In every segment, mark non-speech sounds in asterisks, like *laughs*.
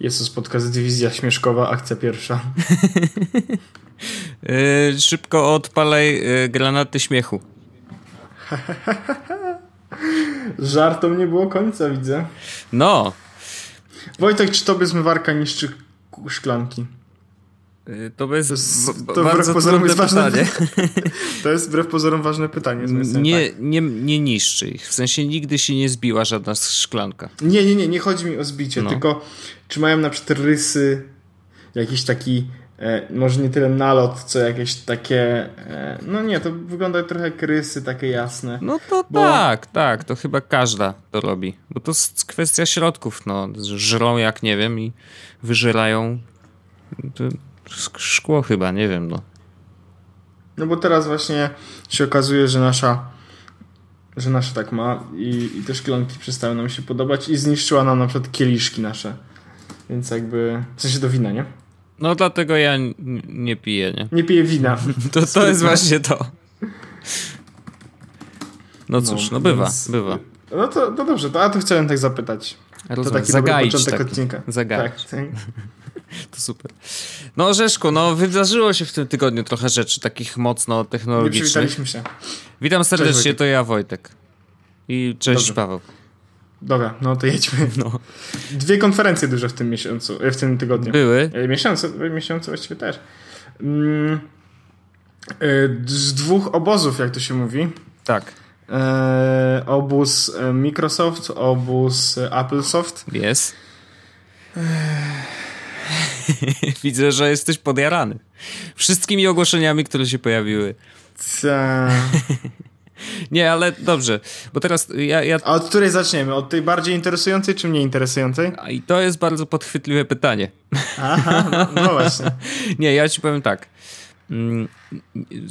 Jezus, podcast Dywizja Śmieszkowa, akcja pierwsza. yy, *laughs* szybko odpalaj yy, granaty śmiechu. *laughs* Żartom nie było końca, widzę. No. Wojtek, czy tobie zmywarka niszczy szklanki? Yy, to jest, to, to bardzo pozorom jest ważne pytanie. *laughs* To jest wbrew pozorom ważne pytanie. Nie, tak. nie, nie niszczy ich. W sensie nigdy się nie zbiła żadna szklanka. Nie, nie, nie. Nie chodzi mi o zbicie, no. tylko czy mają na przykład rysy, jakiś taki E, może nie tyle nalot, co jakieś takie. E, no nie, to wygląda trochę jak rysy takie jasne. No to bo... tak, tak, to chyba każda to robi. Bo to jest kwestia środków, no. Żrą jak nie wiem i wyżerają szkło chyba, nie wiem, no. No bo teraz właśnie się okazuje, że nasza że nasza tak ma i, i te szklanki przestały nam się podobać i zniszczyła nam na przykład kieliszki nasze. Więc jakby, w sensie do wina, nie? No dlatego ja nie piję, nie? Nie piję wina. *laughs* To, to jest właśnie to. No cóż, no, no bywa, więc... bywa. No to, to dobrze, to, a to chciałem tak zapytać. Rozumiem. To taki Zagaić początek tak. odcinka. Zagaić. Tak, To super. No Orzeszku, no wydarzyło się w tym tygodniu trochę rzeczy takich mocno technologicznych. przywitaliśmy się. Witam serdecznie, cześć, to ja Wojtek. I cześć Dobrze. Paweł. Dobra, no to jedźmy. No. Dwie konferencje duże w tym miesiącu, w tym tygodniu. Były? E, miesiącu, miesiącu właściwie też. Mm, e, z dwóch obozów, jak to się mówi. Tak. E, obóz Microsoft, obóz Applesoft. Jest. *laughs* Widzę, że jesteś podjarany. Wszystkimi ogłoszeniami, które się pojawiły. Co? *laughs* Nie, ale dobrze, bo teraz ja, ja... A od której zaczniemy? Od tej bardziej interesującej czy mniej interesującej? A I to jest bardzo podchwytliwe pytanie. Aha, no, no właśnie. *laughs* Nie, ja ci powiem tak. Mm,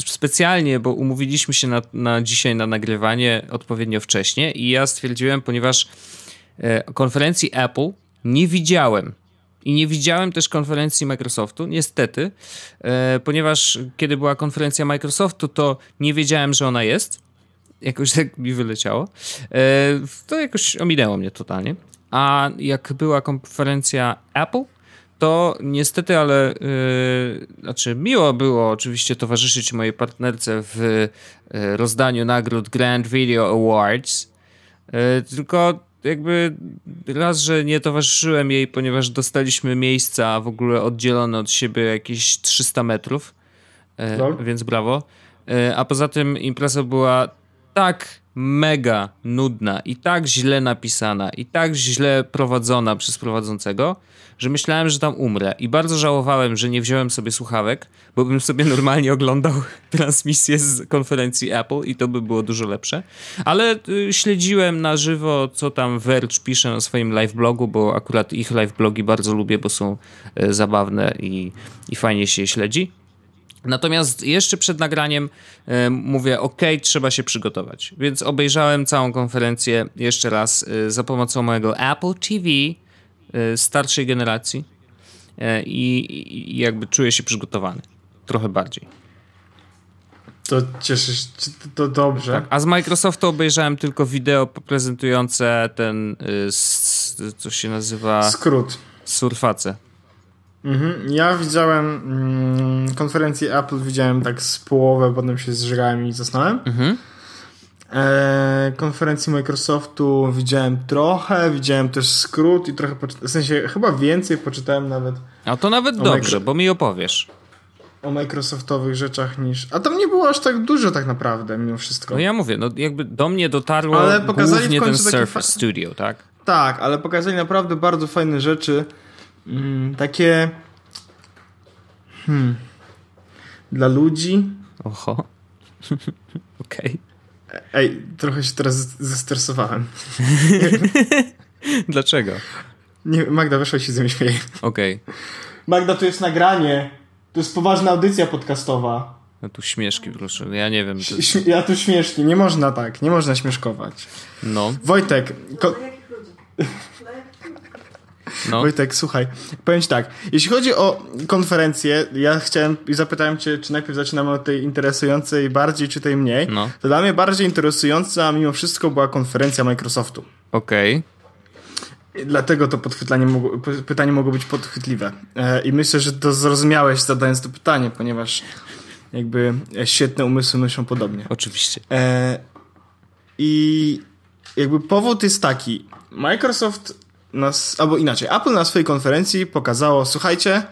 specjalnie, bo umówiliśmy się na, na dzisiaj na nagrywanie odpowiednio wcześnie i ja stwierdziłem, ponieważ e, konferencji Apple nie widziałem i nie widziałem też konferencji Microsoftu, niestety, e, ponieważ kiedy była konferencja Microsoftu, to nie wiedziałem, że ona jest jakoś *laughs* tak mi wyleciało. E, to jakoś ominęło mnie totalnie. A jak była konferencja Apple, to niestety, ale yy, znaczy miło było oczywiście towarzyszyć mojej partnerce w rozdaniu nagród Grand Video Awards. Tylko jakby raz, że nie towarzyszyłem jej, ponieważ dostaliśmy miejsca w ogóle oddzielone od siebie jakieś 300 metrów, no. więc brawo. A poza tym impreza była tak mega nudna i tak źle napisana i tak źle prowadzona przez prowadzącego, że myślałem, że tam umrę. I bardzo żałowałem, że nie wziąłem sobie słuchawek, bo bym sobie normalnie oglądał *laughs* transmisję z konferencji Apple i to by było dużo lepsze. Ale y, śledziłem na żywo, co tam Verge pisze na swoim live blogu, bo akurat ich live blogi bardzo lubię, bo są y, zabawne i, i fajnie się śledzi. Natomiast jeszcze przed nagraniem e, mówię, ok, trzeba się przygotować. Więc obejrzałem całą konferencję jeszcze raz e, za pomocą mojego Apple TV e, starszej generacji i, i jakby czuję się przygotowany. Trochę bardziej. To cieszę się, to dobrze. Tak, a z Microsoftu obejrzałem tylko wideo prezentujące ten, co się nazywa... Skrót. Surface. Mhm. Ja widziałem mm, konferencję Apple, widziałem tak z połowę, potem się zżygałem i zasnąłem. Mhm. E, konferencji Microsoftu widziałem trochę, widziałem też skrót i trochę, w sensie chyba więcej poczytałem nawet. A to nawet dobrze, bo mi opowiesz. O Microsoftowych rzeczach niż. A tam nie było aż tak dużo, tak naprawdę, mimo wszystko. No ja mówię, no jakby do mnie dotarło ale pokazali głównie ten Surface Studio, tak? Tak, ale pokazali naprawdę bardzo fajne rzeczy. Mm, takie hmm, dla ludzi. Oho. *laughs* Okej. Okay. Ej, trochę się teraz zestresowałem. *laughs* Dlaczego? Nie, Magda wyszła się ze mnie śmieje. Okej. Okay. Magda, to jest nagranie. To jest poważna audycja podcastowa. No tu śmieszki, proszę. Ja nie wiem. To... Ja tu śmieszki. Nie można tak. Nie można śmieszkować. No. Wojtek. Ko- *laughs* no. Wojtek, słuchaj, powiem ci tak. Jeśli chodzi o konferencję, ja chciałem i zapytałem cię, czy najpierw zaczynamy od tej interesującej bardziej, czy tej mniej. No. To dla mnie bardziej interesująca mimo wszystko była konferencja Microsoftu. Okej. Dlatego to podchwytlanie mogło, pytanie mogło być podchwytliwe. E, I myślę, że to zrozumiałeś zadając to pytanie, ponieważ jakby świetne umysły myślą podobnie. Oczywiście. E, I jakby powód jest taki. Microsoft nas, albo inaczej, Apple na swojej konferencji pokazało, słuchajcie,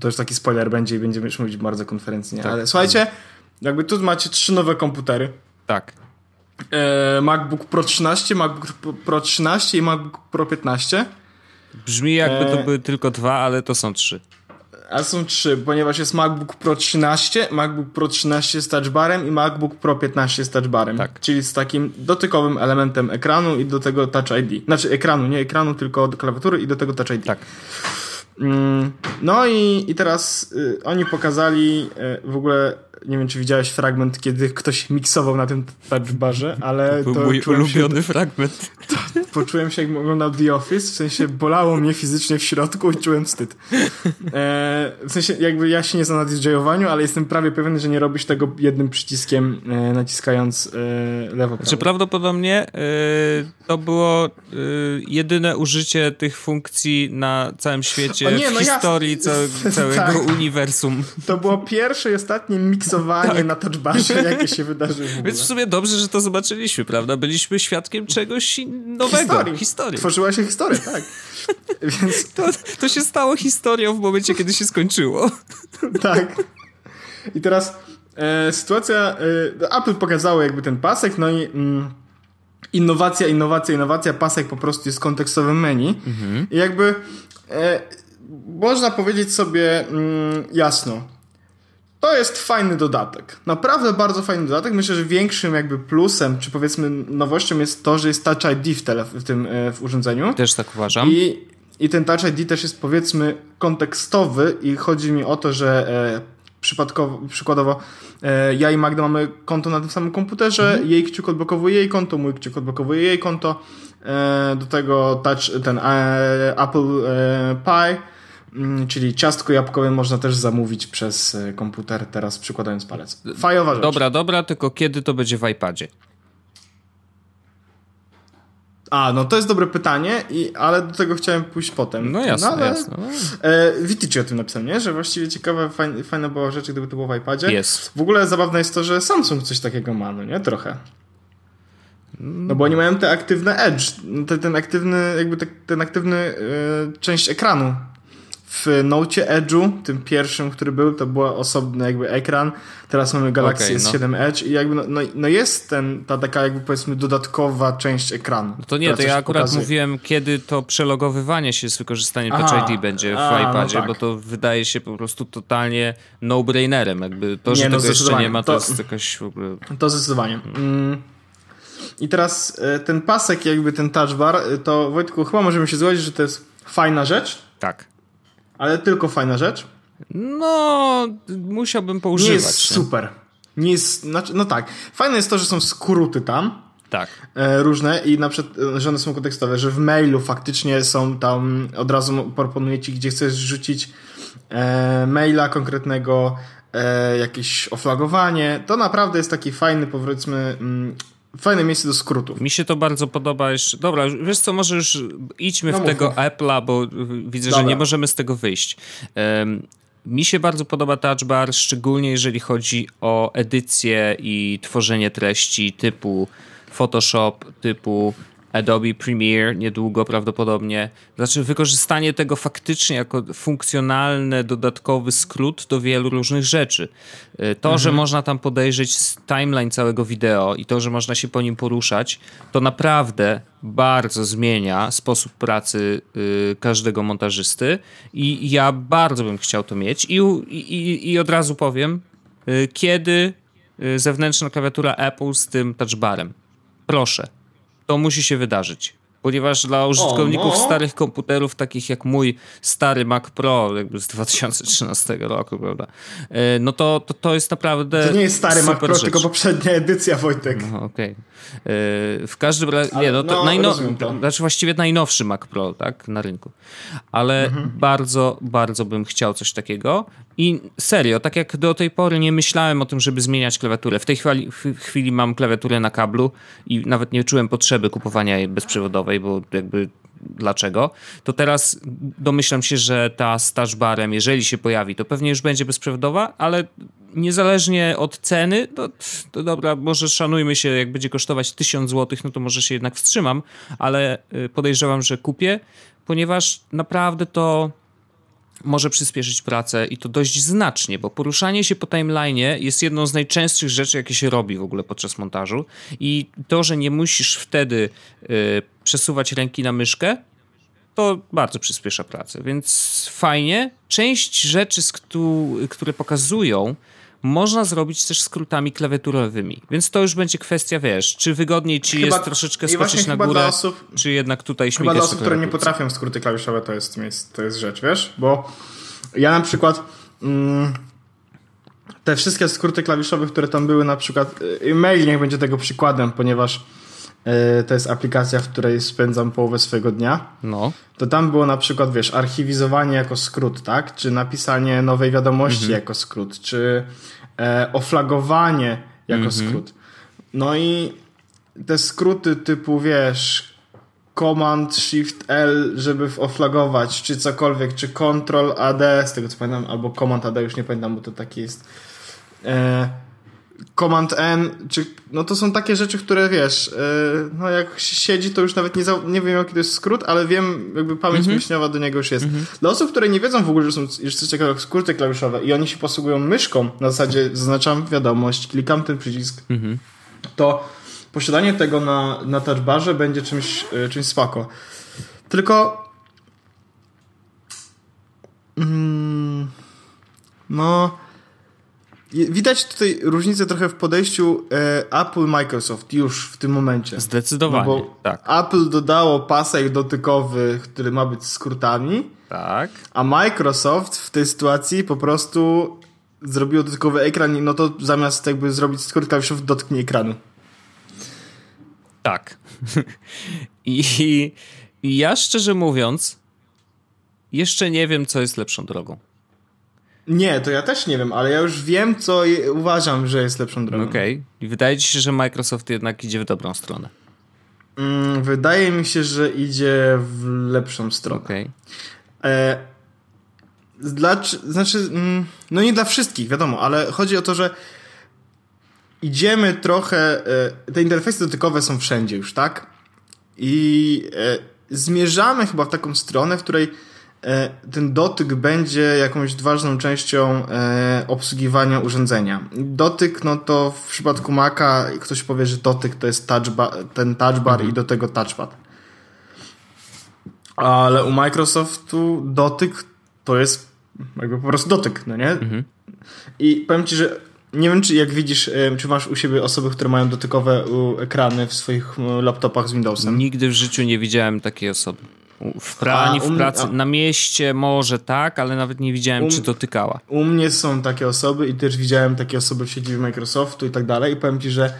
to już taki spoiler będzie i będziemy już mówić bardzo konferencyjnie, tak. ale słuchajcie, jakby tu macie trzy nowe komputery. Tak. E, MacBook Pro 13, MacBook Pro 13 i MacBook Pro 15. Brzmi jakby to e, były tylko dwa, ale to są trzy. A są trzy, ponieważ jest MacBook Pro 13, MacBook Pro 13 z touchbarem i MacBook Pro 15 z touchbarem. Tak. Czyli z takim dotykowym elementem ekranu i do tego Touch ID. Znaczy ekranu, nie ekranu, tylko klawiatury i do tego Touch ID. Tak. Mm, no i, i teraz y, oni pokazali y, w ogóle nie wiem, czy widziałeś fragment, kiedy ktoś miksował na tym touchbarze, ale to był mój ulubiony się, fragment. To, poczułem się, jak oglądał The Office, w sensie bolało mnie fizycznie w środku i czułem wstyd. E, w sensie, jakby ja się nie znam na DJ-owaniu, ale jestem prawie pewien, że nie robisz tego jednym przyciskiem, e, naciskając e, lewo. Znaczy, prawdopodobnie e, to było e, jedyne użycie tych funkcji na całym świecie, nie, no w historii całego *laughs* tak. uniwersum. To było pierwsze i ostatnie miksowanie tak. na touchbarze, jakie się wydarzyło. W Więc w sumie dobrze, że to zobaczyliśmy, prawda? Byliśmy świadkiem czegoś nowego. Historii. historii. Tworzyła się historia, tak. *laughs* Więc... To, to się stało historią w momencie, kiedy się skończyło. *laughs* tak. I teraz e, sytuacja... E, Apple pokazało jakby ten pasek, no i... Mm, innowacja, innowacja, innowacja, pasek po prostu jest kontekstowym menu. Mhm. I jakby e, można powiedzieć sobie mm, jasno, to jest fajny dodatek. Naprawdę bardzo fajny dodatek. Myślę, że większym jakby plusem, czy powiedzmy nowością jest to, że jest Touch ID w, w tym e, w urządzeniu. Też tak uważam. I, I ten Touch ID też jest powiedzmy kontekstowy i chodzi mi o to, że e, przypadkowo, przykładowo e, ja i Magda mamy konto na tym samym komputerze, mhm. jej kciuk odblokowuje jej konto, mój kciuk odblokowuje jej konto. Do tego touch, ten Apple Pie czyli ciastko jabłkowe można też zamówić przez e, komputer, teraz przykładając palec. Fajowa rzecz. Dobra, dobra, tylko kiedy to będzie w iPadzie? A, no to jest dobre pytanie, i, ale do tego chciałem pójść potem. No jasne, no, ale, jasne. E, o tym napisał, nie? Że właściwie ciekawe, fajne, fajna była rzecz, gdyby to było w iPadzie. Jest. W ogóle zabawne jest to, że Samsung coś takiego ma, no nie? Trochę. No bo oni mają te aktywne edge, ten, ten aktywny, jakby te, ten aktywny e, część ekranu w Note Edge'u, tym pierwszym, który był, to był osobny jakby ekran. Teraz mamy Galaxy okay, S7 no. Edge i jakby no, no, no, jest ten, ta taka jakby powiedzmy dodatkowa część ekranu. No to nie, to ja akurat pokazuje. mówiłem, kiedy to przelogowywanie się z wykorzystaniem Touch ID będzie w a, no iPadzie, tak. bo to wydaje się po prostu totalnie no-brainerem. Jakby to, że nie, no tego jeszcze nie ma, to, to jest jakaś w ogóle... To zdecydowanie. Mm. I teraz e, ten pasek, jakby ten touch bar, e, to Wojtku, chyba możemy się zgodzić, że to jest fajna rzecz. Tak. Ale tylko fajna rzecz? No, musiałbym poużywać. Nie jest super. Nie jest, znaczy, no tak. Fajne jest to, że są skróty tam. Tak. E, różne i na przykład, e, że one są kontekstowe, że w mailu faktycznie są tam, od razu proponuje ci, gdzie chcesz rzucić e, maila konkretnego, e, jakieś oflagowanie. To naprawdę jest taki fajny, powiedzmy, mm, fajne miejsce do skrótów. Mi się to bardzo podoba jeszcze. Dobra, wiesz co, może już idźmy no w tego Apple'a, bo widzę, Dobra. że nie możemy z tego wyjść. Um, mi się bardzo podoba Touch Bar, szczególnie jeżeli chodzi o edycję i tworzenie treści typu Photoshop, typu Adobe Premiere niedługo prawdopodobnie. Znaczy wykorzystanie tego faktycznie jako funkcjonalny, dodatkowy skrót do wielu różnych rzeczy. Y, to, mhm. że można tam podejrzeć timeline całego wideo i to, że można się po nim poruszać, to naprawdę bardzo zmienia sposób pracy y, każdego montażysty i ja bardzo bym chciał to mieć i, i, i od razu powiem, y, kiedy zewnętrzna klawiatura Apple z tym touchbarem. Proszę to musi się wydarzyć. Ponieważ dla użytkowników o, no. starych komputerów, takich jak mój stary Mac Pro, jakby z 2013 roku, prawda? E, no to, to, to jest naprawdę. To nie jest stary Mac Pro, rzecz. tylko poprzednia edycja, Wojtek. No, Okej. Okay. E, w każdym razie. Nie, no to, no, najno... to. Znaczy właściwie najnowszy Mac Pro, tak? Na rynku. Ale mhm. bardzo, bardzo bym chciał coś takiego. I serio, tak jak do tej pory nie myślałem o tym, żeby zmieniać klawiaturę. W tej chwili, w chwili mam klawiaturę na kablu i nawet nie czułem potrzeby kupowania jej bezprzewodowej, bo jakby dlaczego, to teraz domyślam się, że ta z touchbarem, jeżeli się pojawi, to pewnie już będzie bezprzewodowa, ale niezależnie od ceny, to, to dobra, może szanujmy się, jak będzie kosztować 1000 zł, no to może się jednak wstrzymam, ale y, podejrzewam, że kupię, ponieważ naprawdę to może przyspieszyć pracę i to dość znacznie, bo poruszanie się po timeline jest jedną z najczęstszych rzeczy, jakie się robi w ogóle podczas montażu i to, że nie musisz wtedy y, przesuwać ręki na myszkę, to bardzo przyspiesza pracę, więc fajnie. Część rzeczy, które pokazują, można zrobić też skrótami klawiaturowymi. Więc to już będzie kwestia, wiesz, czy wygodniej ci chyba, jest troszeczkę skoczyć na górę, osób, czy jednak tutaj śmigać Chyba dla osób, które nie potrafią skróty klawiszowe, to jest, to jest rzecz, wiesz? Bo ja na przykład mm, te wszystkie skróty klawiszowe, które tam były, na przykład y, mail niech będzie tego przykładem, ponieważ to jest aplikacja, w której spędzam połowę swojego dnia. No. To tam było na przykład, wiesz, archiwizowanie jako skrót, tak? Czy napisanie nowej wiadomości mhm. jako skrót, czy e, oflagowanie jako mhm. skrót. No i te skróty typu, wiesz, Command Shift L, żeby oflagować, czy cokolwiek, czy Ctrl AD, z tego co pamiętam, albo Command AD, już nie pamiętam, bo to taki jest. E, Command N, czy, no to są takie rzeczy, które wiesz, e, no jak siedzi, to już nawet nie, za, nie wiem jaki to jest skrót, ale wiem, jakby pamięć mm -hmm. myślowa do niego już jest. Mm -hmm. Dla osób, które nie wiedzą w ogóle, że są jeszcze jak skróty klawiszowe i oni się posługują myszką, na zasadzie zaznaczam wiadomość, klikam ten przycisk, mm -hmm. to posiadanie tego na, na touchbarze będzie czymś, e, czymś spoko. Tylko mm, no Widać tutaj różnicę trochę w podejściu e, Apple Microsoft już w tym momencie. Zdecydowanie. No bo tak. Apple dodało pasek dotykowy, który ma być skrótami. Tak. A Microsoft w tej sytuacji po prostu zrobiło dotykowy ekran i no to zamiast jakby zrobić skrót klawiszowy dotknie ekranu. Tak. *laughs* I, I ja szczerze mówiąc jeszcze nie wiem, co jest lepszą drogą. Nie, to ja też nie wiem, ale ja już wiem, co uważam, że jest lepszą drogą. Okej. Okay. Wydaje ci się, że Microsoft jednak idzie w dobrą stronę. Mm, wydaje mi się, że idzie w lepszą stronę. Okej. Okay. E, dla, znaczy, mm, no nie dla wszystkich, wiadomo, ale chodzi o to, że idziemy trochę. E, te interfejsy dotykowe są wszędzie już, tak? I e, zmierzamy chyba w taką stronę, w której ten dotyk będzie jakąś ważną częścią e, obsługiwania urządzenia. Dotyk, no to w przypadku Maca ktoś powie, że dotyk to jest touch ten touch bar mhm. i do tego touchpad. Ale u Microsoftu dotyk to jest jakby po prostu dotyk, no nie? Mhm. I powiem ci, że nie wiem, czy jak widzisz, e, czy masz u siebie osoby, które mają dotykowe ekrany w swoich laptopach z Windowsem? Nigdy w życiu nie widziałem takiej osoby. W w pracy, na mieście może tak, ale nawet nie widziałem, um, czy dotykała. U mnie są takie osoby i też widziałem takie osoby w siedzibie Microsoftu i tak dalej i powiem ci, że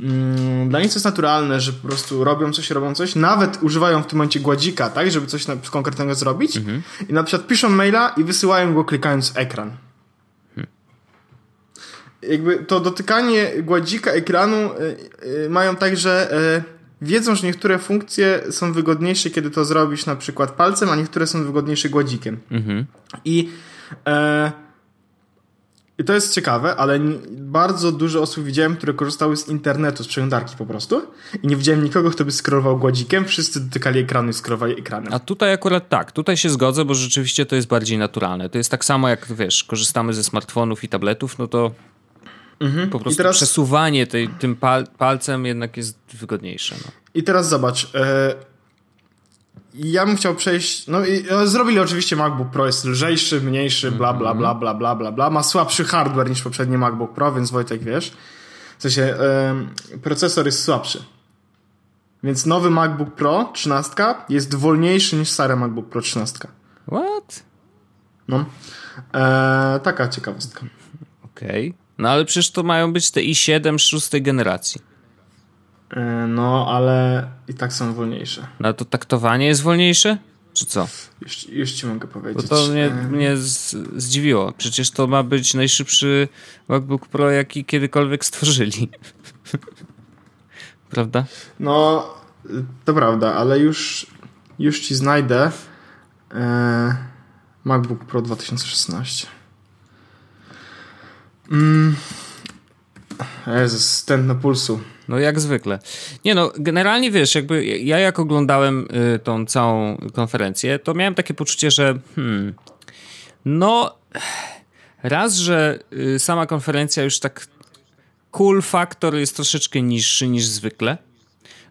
mm, dla nich to jest naturalne, że po prostu robią coś, robią coś, nawet używają w tym momencie gładzika, tak, żeby coś na, konkretnego zrobić mhm. i na przykład piszą maila i wysyłają go klikając ekran. Hmm. Jakby to dotykanie gładzika ekranu y, y, mają tak, że y, wiedzą, że niektóre funkcje są wygodniejsze, kiedy to zrobisz na przykład palcem, a niektóre są wygodniejsze gładzikiem. Mhm. I, e, to jest ciekawe, ale bardzo dużo osób widziałem, które korzystały z internetu, z przeglądarki po prostu i nie widziałem nikogo, kto by skrował gładzikiem. Wszyscy dotykali ekranu i skrolowali ekranem. A tutaj akurat tak, tutaj się zgodzę, bo rzeczywiście to jest bardziej naturalne. To jest tak samo jak, wiesz, korzystamy ze smartfonów i tabletów, no to Mhm. Po prostu teraz... przesuwanie tej, tym pal palcem jednak jest wygodniejsze. No. I teraz zobacz. E, ja bym chciał przejść. No i no, zrobili oczywiście MacBook Pro, jest lżejszy, mniejszy, bla bla bla bla bla bla bla. Ma słabszy hardware niż poprzedni MacBook Pro, więc Wojtek wiesz. W sensie e, procesor jest słabszy. Więc nowy MacBook Pro 13 jest wolniejszy niż stary MacBook Pro 13. What? No. E, taka ciekawostka. Okej. Okay. No ale przecież to mają być te i7 szóstej generacji. E, no, ale i tak są wolniejsze. No to taktowanie jest wolniejsze? Czy co? Już, już ci mogę powiedzieć. Bo to mnie, e, mnie z, zdziwiło. Przecież to ma być najszybszy MacBook Pro, jaki kiedykolwiek stworzyli. *laughs* prawda? No, to prawda, ale już już ci znajdę. E, MacBook Pro 2016. Mm. Jezus, stent na pulsu. No jak zwykle. Nie no, generalnie wiesz, jakby ja jak oglądałem y, tą całą konferencję, to miałem takie poczucie, że hmm, no raz, że y, sama konferencja już tak cool faktor jest troszeczkę niższy niż zwykle,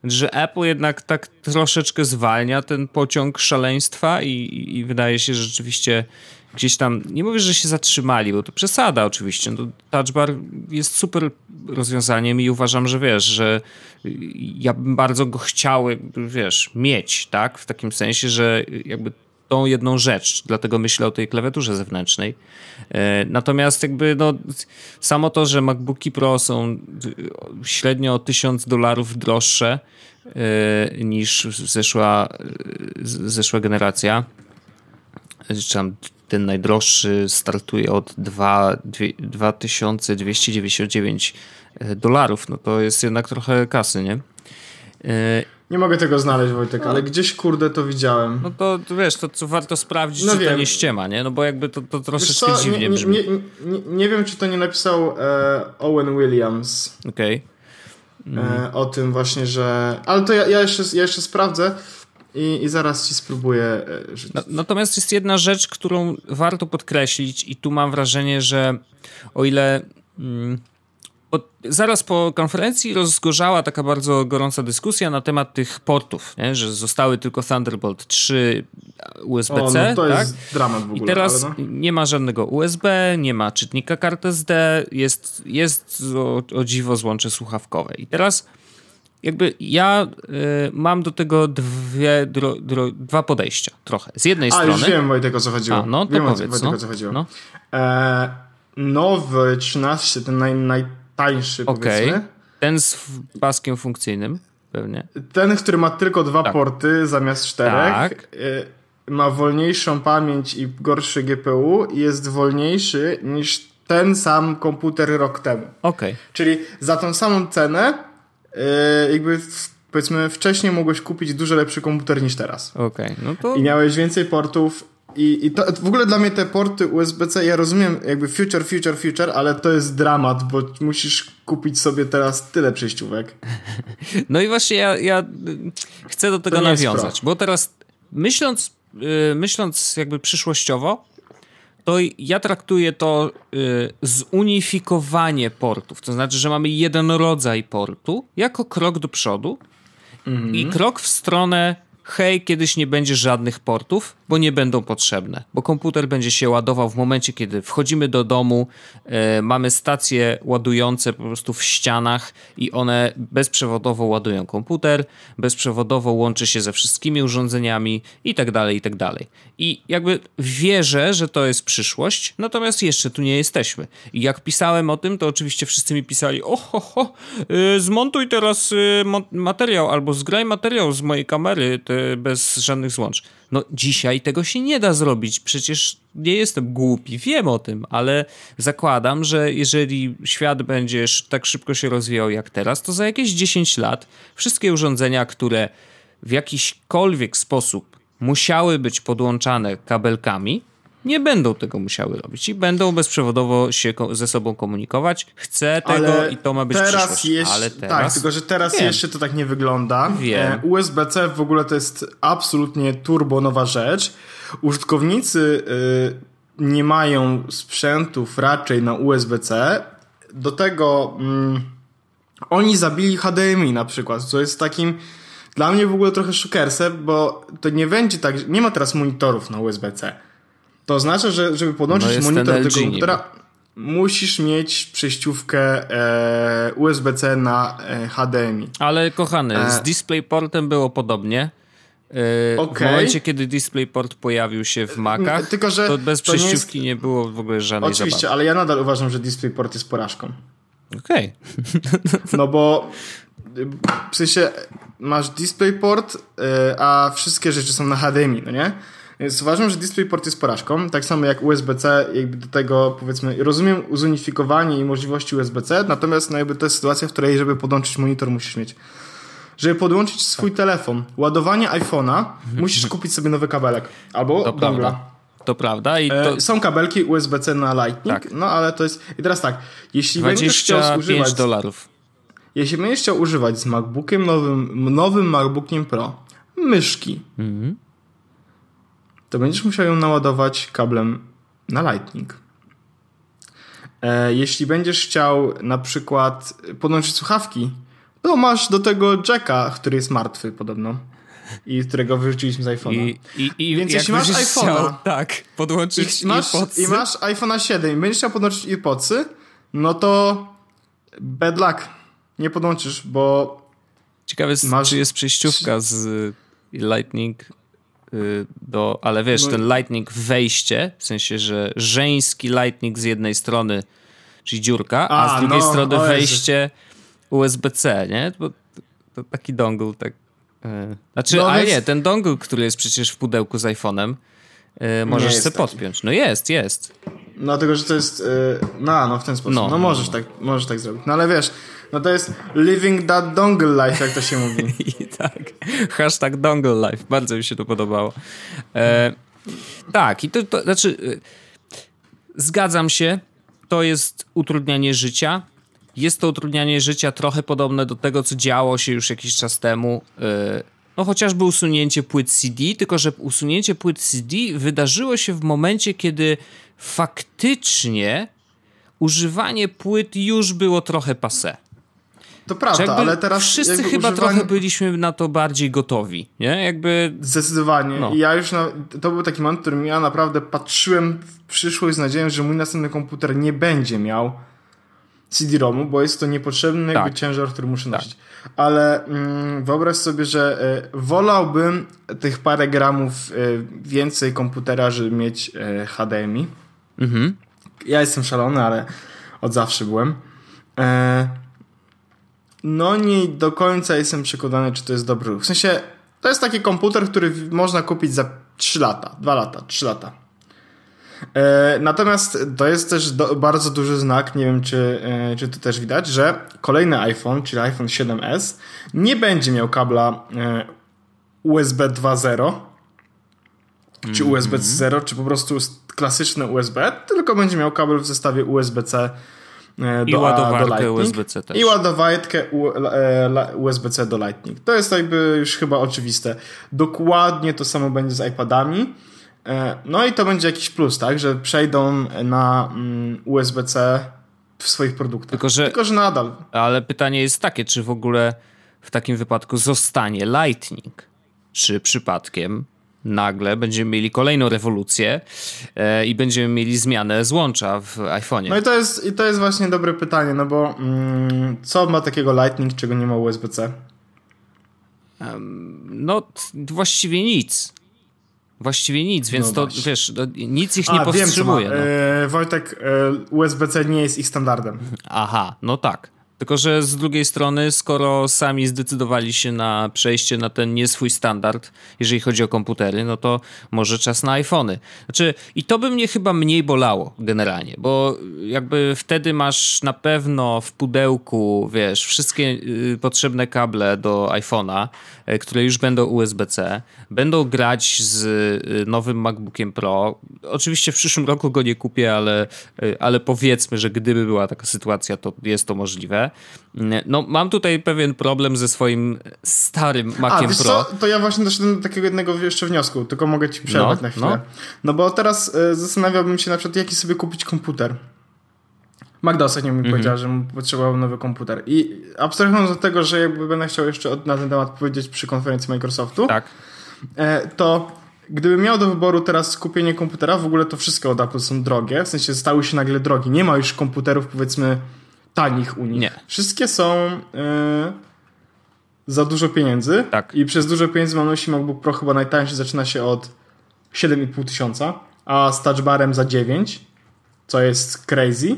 że Apple jednak tak troszeczkę zwalnia ten pociąg szaleństwa i, i wydaje się, że rzeczywiście gdzieś tam, nie mówię, że się zatrzymali, bo to przesada oczywiście. No, touch bar jest super rozwiązaniem i uważam, że wiesz, że ja bym bardzo go chciał, wiesz, mieć, tak? W takim sensie, że jakby tą jedną rzecz, dlatego myślę o tej klawiaturze zewnętrznej. E, natomiast jakby no, samo to, że MacBooki Pro są średnio o 1000 dolarów droższe e, niż zeszła, zeszła generacja, czy tam ten najdroższy startuje od 2, 2299 e, dolarów, no to jest jednak trochę kasy, nie? Nie mogę tego znaleźć, Wojtek, ale gdzieś kurde to widziałem. No to, to wiesz, to, to warto sprawdzić, no czy wiem. to nie ściema, nie? No bo jakby to, to troszeczkę dziwnie nie, brzmi. Nie, nie, nie, wiem, czy to nie napisał e, Owen Williams. Okej. Okay. Mm. E, o tym właśnie, że... Ale to ja, ja, jeszcze, ja jeszcze sprawdzę i, i zaraz ci spróbuję e, żyć. No, natomiast jest jedna rzecz, którą warto podkreślić i tu mam wrażenie, że o ile... Mm, zaraz po konferencji rozgorzała taka bardzo gorąca dyskusja na temat tych portów, nie? że zostały tylko Thunderbolt 3 USB-C. O, no to tak? jest dramat w ogóle. I teraz no. nie ma żadnego USB, nie ma czytnika kart SD, jest, jest o, o dziwo złącze słuchawkowe. I teraz jakby ja y, mam do tego dwie, dro, dro, dwa podejścia trochę. Z jednej A, strony... już wiem Wojtek o co chodziło. A, no to wiem, powiedz. Wojtek, no. o co chodziło. No. E, nowy 13, ten naj, najtańszy okay. powiedzmy. Ten z paskiem funkcyjnym pewnie. Ten, który ma tylko dwa tak. porty zamiast czterech. Tak. E, ma wolniejszą pamięć i gorszy GPU i jest wolniejszy niż ten sam komputer rok temu. Okej. Okay. Czyli za tą samą cenę jakby powiedzmy wcześniej mogłeś kupić dużo lepszy komputer niż teraz. Okej, okay, no to... I miałeś więcej portów i, i to, w ogóle dla mnie te porty USB-C, ja rozumiem jakby future, future, future, ale to jest dramat, bo musisz kupić sobie teraz tyle przejściówek. *laughs* No i właśnie ja, ja chcę do tego nawiązać, bo teraz myśląc, yy, myśląc jakby przyszłościowo, to ja traktuję to y, zunifikowanie portów. To znaczy, że mamy jeden rodzaj portu jako krok do przodu mhm. i krok w stronę hej, kiedyś nie będzie żadnych portów, bo nie będą potrzebne, bo komputer będzie się ładował w momencie, kiedy wchodzimy do domu, e, mamy stacje ładujące po prostu w ścianach i one bezprzewodowo ładują komputer, bezprzewodowo łączy się ze wszystkimi urządzeniami i tak dalej, i tak dalej. I jakby wierzę, że to jest przyszłość, natomiast jeszcze tu nie jesteśmy. I jak pisałem o tym, to oczywiście wszyscy mi pisali, oho, ho, yy, zmontuj teraz yy, materiał albo zgraj materiał z mojej kamery, bez żadnych złącz. No dzisiaj tego się nie da zrobić, przecież nie jestem głupi, wiem o tym, ale zakładam, że jeżeli świat będzie tak szybko się rozwijał jak teraz, to za jakieś 10 lat wszystkie urządzenia, które w jakiśkolwiek sposób musiały być podłączane kabelkami, nie będą tego musiały robić i będą bezprzewodowo się ze sobą komunikować. Chcę tego ale i to ma być teraz przyszłość. Ale tak, teraz... Tak, tylko że teraz wiem. jeszcze to tak nie wygląda. Wiem. E, USB-C w ogóle to jest absolutnie turbo nowa rzecz. Użytkownicy y, nie mają sprzętów raczej na USB-C. Do tego mm, oni zabili HDMI na przykład, co jest takim dla mnie w ogóle trochę szukersem, bo to nie będzie tak, nie ma teraz monitorów na USB-C. To oznacza, że żeby podłączyć no monitor do tego komputera, musisz mieć przejściówkę e, USB-C na e, HDMI. Ale kochany, e... z DisplayPortem było podobnie. E, okay. W momencie, kiedy DisplayPort pojawił się w Macach, Tylko, że to bez to przejściówki nie, jest... nie, było w ogóle żadnej Oczywiście, zabawy. ale ja nadal uważam, że DisplayPort jest porażką. Okej. Okay. *laughs* no bo w sensie masz DisplayPort, e, a wszystkie rzeczy są na HDMI, no nie? Więc uważam, że DisplayPort jest porażką, tak samo jak USB-C, jakby do tego powiedzmy, rozumiem zunifikowanie i możliwości USB-C, natomiast no jakby to jest sytuacja, w której żeby podłączyć monitor musisz mieć żeby podłączyć swój telefon, ładowanie iPhone'a, musisz kupić sobie nowy kabelek. Albo To dongla. To prawda i to E, Są kabelki USB-C na Lightning, Tak. no ale to jest... I teraz tak, jeśli będziesz chciał 25 używać... dolarów. Jeśli będziesz chciał używać z MacBookiem nowym, nowym MacBookiem Pro myszki, Mhm. To będziesz musiał ją naładować kablem na Lightning. E, jeśli będziesz chciał na przykład podłączyć słuchawki, to masz do tego jacka, który jest martwy podobno i którego wyrzuciliśmy z iPhone'a. I, i, i Więc jeśli masz iPhone'a- tak, podłączyć I masz, AirPodsy, I masz iPhone'a 7 i będziesz chciał podłączyć AirPodsy, no to bad luck. Nie podłączysz, bo Ciekawe jest, Masz- czy jest przejściówka z Lightning do... Ale wiesz, No- ten Lightning wejście, w sensie, że żeński Lightning z jednej strony, czyli dziurka, a, A, z drugiej no, strony wejście USB-C, nie? Bo to, taki dongle, tak... y, Znaczy, No ale więc- nie, ten dongle, który jest przecież w pudełku z iPhone'em, y, możesz sobie podpiąć. No jest, jest. Dlatego, że to jest. Yy, no, no, w ten sposób. No, No, no, możesz, no. Tak, możesz tak zrobić. No ale wiesz, no to jest living that dongle life, jak to się mówi. *laughs* I tak. Hashtag dongle life. Bardzo mi się to podobało. E, tak, i to, to znaczy. y, Zgadzam się. To jest utrudnianie życia. Jest to utrudnianie życia trochę podobne do tego, co działo się już jakiś czas temu. y, No chociażby usunięcie płyt CD, tylko że usunięcie płyt CD wydarzyło się w momencie, kiedy faktycznie używanie płyt już było trochę passe. To prawda, ale teraz. wszyscy chyba używanie- trochę byliśmy na to bardziej gotowi, nie? Jakby Zdecydowanie. No. Ja już. Na, to był taki moment, w którym ja naprawdę patrzyłem w przyszłość z nadzieją, że mój następny komputer nie będzie miał CD-ROMu, bo jest to niepotrzebny jakby Tak. ciężar, który muszę nosić. Ale mm, wyobraź sobie, że y, wolałbym tych parę gramów y, więcej komputera, żeby mieć y, HDMI. mhm. Ja jestem szalony, ale od zawsze byłem. E, no nie do końca jestem przekonany, czy to jest dobry ruch. W sensie, to jest taki komputer, który można kupić za 3 lata, 2 lata, 3 lata. E, natomiast to jest też do, bardzo duży znak, nie wiem czy, e, czy to też widać, że kolejny iPhone, czyli iPhone 7s, nie będzie miał kabla e, USB 2.0 czy USB 0, czy po prostu klasyczne USB, tylko będzie miał kabel w zestawie USB-C do, I do ładowarkę Lightning. USB-C też. I ładowarkę USB-C do Lightning. To jest jakby już chyba oczywiste. Dokładnie to samo będzie z iPadami. E, No i to będzie jakiś plus, tak, że przejdą na mm, USB-C w swoich produktach. Tylko, że- Tylko, że nadal. Ale pytanie jest takie, czy w ogóle w takim wypadku zostanie Lightning? Czy przypadkiem nagle będziemy mieli kolejną rewolucję e, i będziemy mieli zmianę złącza w iPhone'ie? No i to jest, i to jest właśnie dobre pytanie, no bo mm, co ma takiego Lightning, czego nie ma USB-C? No, właściwie nic. Właściwie nic, więc No to, właśnie. wiesz, no, nic ich nie A, wiem, powstrzymuje. No. E, Wojtek, e, USB-C nie jest ich standardem. Aha, no tak. Tylko, że z drugiej strony, skoro sami zdecydowali się na przejście na ten nie swój standard, jeżeli chodzi o komputery, no to może czas na iPhony. Znaczy, i to by mnie chyba mniej bolało generalnie, bo jakby wtedy masz na pewno w pudełku, wiesz, wszystkie y, potrzebne kable do iPhone'a, y, które już będą USB-C, będą grać z y, nowym MacBookiem Pro. Oczywiście w przyszłym roku go nie kupię, ale, ale powiedzmy, że gdyby była taka sytuacja, to jest to możliwe. Y, No, mam tutaj pewien problem ze swoim starym Maciem Pro. co, to ja właśnie doszedłem do takiego jednego jeszcze wniosku, tylko mogę ci przerwać No, na chwilę. no. No. bo teraz e, zastanawiałbym się na przykład, jaki sobie kupić komputer. Magda ostatnio Mhm. mi powiedziała, że mu potrzebował nowy komputer. I abstrahując od tego, że jakby będę chciał jeszcze na ten temat powiedzieć przy konferencji Microsoftu, Tak. e, to gdybym miał do wyboru teraz kupienie komputera, w ogóle to wszystko od Apple są drogie, w sensie stały się nagle drogi. Nie ma już komputerów powiedzmy tanich u nich. Nie. Wszystkie są e, za dużo pieniędzy. Tak. I przez dużo pieniędzy mam na myśli MacBook Pro chyba najtańszy zaczyna się od 7,5 tysiąca, a z touchbarem za 9, co jest crazy.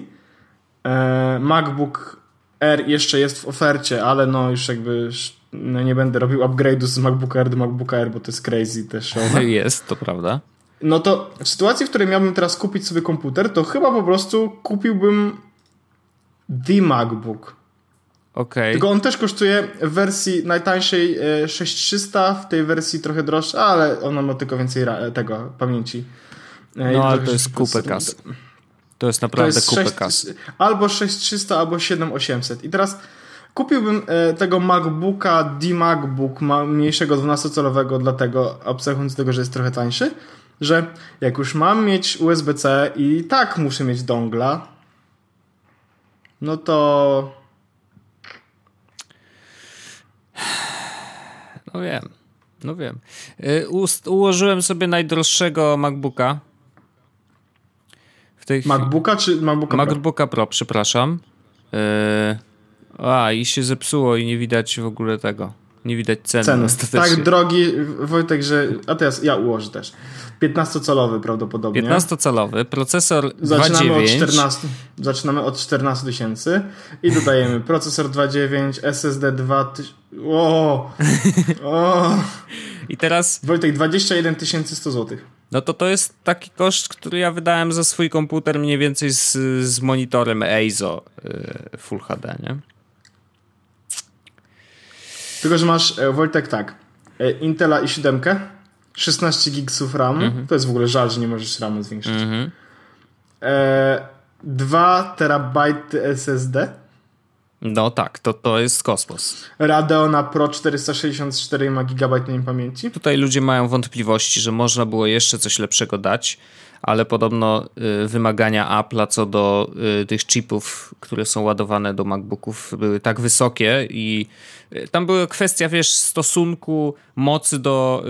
E, MacBook Air jeszcze jest w ofercie, ale no już jakby no nie będę robił upgrade'u z MacBooka Air do MacBooka Air, bo to jest crazy też. *laughs* Jest, to prawda. No to w sytuacji, w której miałbym teraz kupić sobie komputer, to chyba po prostu kupiłbym The MacBook. Okay. Tylko on też kosztuje w wersji najtańszej 6300, w tej wersji trochę droższa, ale ona ma tylko więcej tego pamięci. No ale to jest kupę kasy. To jest naprawdę to jest kupę 6, kasy. Albo 6300, albo 7800. I teraz kupiłbym e, tego MacBooka D-MacBook mniejszego 12-calowego, dlatego abstrahując z tego, że jest trochę tańszy, że jak już mam mieć USB-C i tak muszę mieć dongla, no to No wiem, no wiem. Y, ułożyłem sobie najdroższego MacBooka. W tej MacBooka czy MacBooka Pro? MacBooka Pro, przepraszam. Y, a, i się zepsuło i nie widać w ogóle tego. Nie widać ceny. ceny. Tak drogi, Wojtek, że... A teraz ja ułożę też. 15-calowy prawdopodobnie. 15-calowy, procesor Zaczynamy 2.9. Od 14, zaczynamy od 14 tysięcy i dodajemy *laughs* procesor 2.9, SSD 2000... O, o. I teraz... Wojtek, 21 100 zł. No to to jest taki koszt, który ja wydałem za swój komputer mniej więcej z, z monitorem EIZO y, Full HD, nie? Tylko, że masz, e, Wojtek, tak, e, Intela i7, 16 gigsów RAM, mhm. to jest w ogóle żal, że nie możesz RAMu zwiększyć. Mhm. E, 2 terabajty SSD. No tak, to, to jest kosmos. Radeona Pro 464 ma GB pamięci. Tutaj ludzie mają wątpliwości, że można było jeszcze coś lepszego dać ale podobno y, wymagania Apple'a co do y, tych chipów, które są ładowane do MacBooków były tak wysokie i y, tam była kwestia, wiesz, stosunku mocy do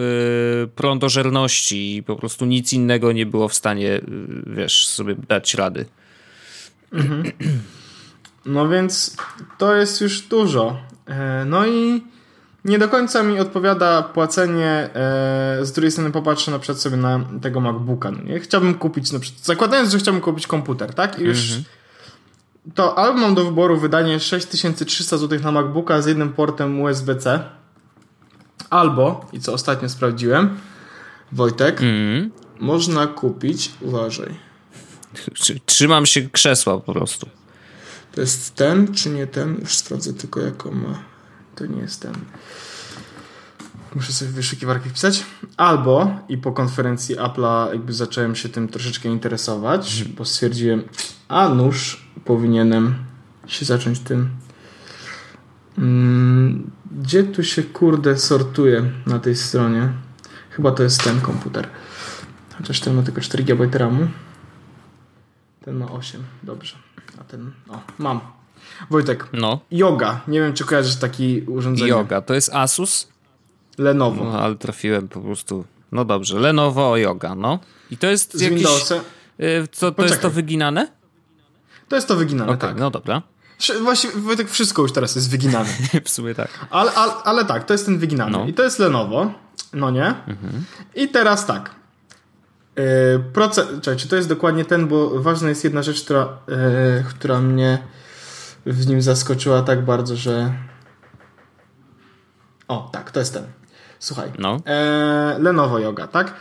prądożerności i po prostu nic innego nie było w stanie, wiesz, sobie dać rady. Mhm. No więc to jest już dużo. E, no i nie do końca mi odpowiada płacenie, e, z drugiej strony popatrzę na przykład sobie na tego MacBooka. No nie? Chciałbym kupić, na przykład, zakładając, że chciałbym kupić komputer, tak? I już -hmm. to albo mam do wyboru wydanie 6300 zł na MacBooka z jednym portem USB-C, albo, i co ostatnio sprawdziłem, Wojtek, -hmm. można kupić, uważaj. Trzymam się krzesła po prostu. To jest ten, czy nie ten? Już sprawdzę tylko, jaką ma to nie jest ten. Muszę sobie wyszukiwarki wpisać. Albo i po konferencji Apple'a jakby zacząłem się tym troszeczkę interesować, mhm. bo stwierdziłem, a nuż powinienem się zacząć tym. Mm, gdzie tu się kurde sortuje na tej stronie? Chyba to jest ten komputer. Chociaż ten ma tylko 4 GB RAMu. Ten ma 8, dobrze. A ten, o, mam. Wojtek, no. yoga. Nie wiem, czy kojarzysz taki urządzenie. Yoga, to jest Asus? Lenovo. No, ale trafiłem po prostu. No dobrze, Lenovo Yoga, no. I to jest Z jakiś... Windowsem. Y, co, to jest to wyginane? To jest to wyginane, okay, tak. no dobra. Właściwie Wojtek, wszystko już teraz jest wyginane. *laughs* w sumie tak. Ale, ale, ale, tak, to jest ten wyginany. No. I to jest Lenovo, no nie? Mhm. I teraz tak. Yy, proces... Czekaj, czy to jest dokładnie ten, bo ważna jest jedna rzecz, która, yy, która mnie w nim zaskoczyła tak bardzo, że. O, tak, to jest ten. Słuchaj. No. E, Lenovo Yoga, tak?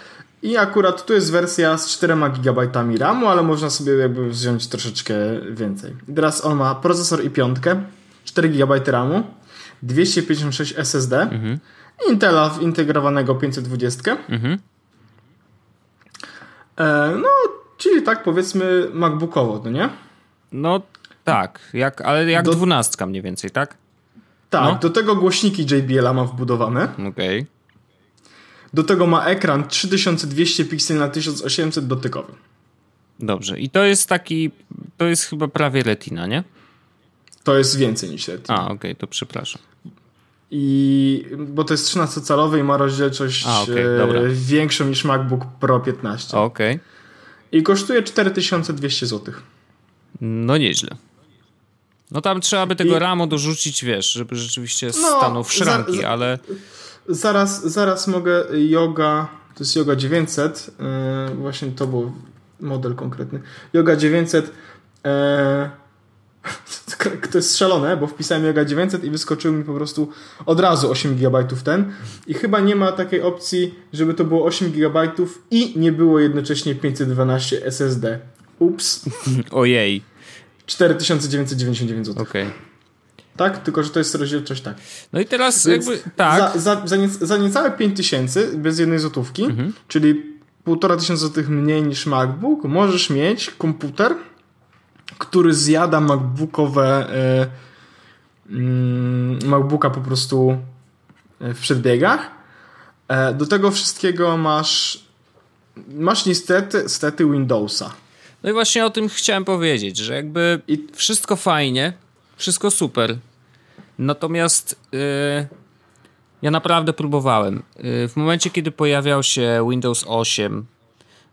I akurat tu jest wersja z 4 GB RAMu, ale można sobie jakby wziąć troszeczkę więcej. I teraz on ma procesor i piątkę, 4 GB RAMu, 256 SSD, mhm. Intela integrowanego 520. Mhm. E, no, czyli tak powiedzmy MacBookowo, no nie? No tak, jak, ale jak do... dwunastka mniej więcej, tak? Tak, no. do tego głośniki JBL ma wbudowane. Okej. Okay. Do tego ma ekran 3200 pikseli na 1800 dotykowy. Dobrze, i to jest taki, to jest chyba prawie retina, nie? To jest więcej niż retina. A, okej, okay, to przepraszam. I, bo to jest 13-calowy i ma rozdzielczość A, okay, e, większą niż MacBook Pro 15. Okej. Okay. I kosztuje 4200 zł. No nieźle. No tam trzeba by tego I... ramu dorzucić, wiesz, żeby rzeczywiście no, stanął w szranki, za, za, ale... Zaraz, zaraz mogę yoga, to jest yoga 900, yy, właśnie to był model konkretny. Yoga 900 yy, to jest szalone, bo wpisałem Yoga 900 i wyskoczył mi po prostu od razu 8 GB ten i chyba nie ma takiej opcji, żeby to było 8 GB i nie było jednocześnie 512 SSD. Ups. *laughs* Ojej. 4999 zł. Okej. Okay. tak? Tylko, że to jest rozdzielczość tak. No i teraz jakby, tak. Za, za, za, nie, za niecałe 5000 bez jednej złotówki, mhm. czyli półtora tysiąca złotych mniej niż MacBook, możesz mieć komputer, który zjada MacBookowe yy, yy, MacBooka po prostu e, w przedbiegach. Yy, do tego wszystkiego masz masz niestety, niestety Windowsa. No i właśnie o tym chciałem powiedzieć, że jakby I... wszystko fajnie, wszystko super. Natomiast yy, ja naprawdę próbowałem. Yy, w momencie, kiedy pojawiał się Windows 8,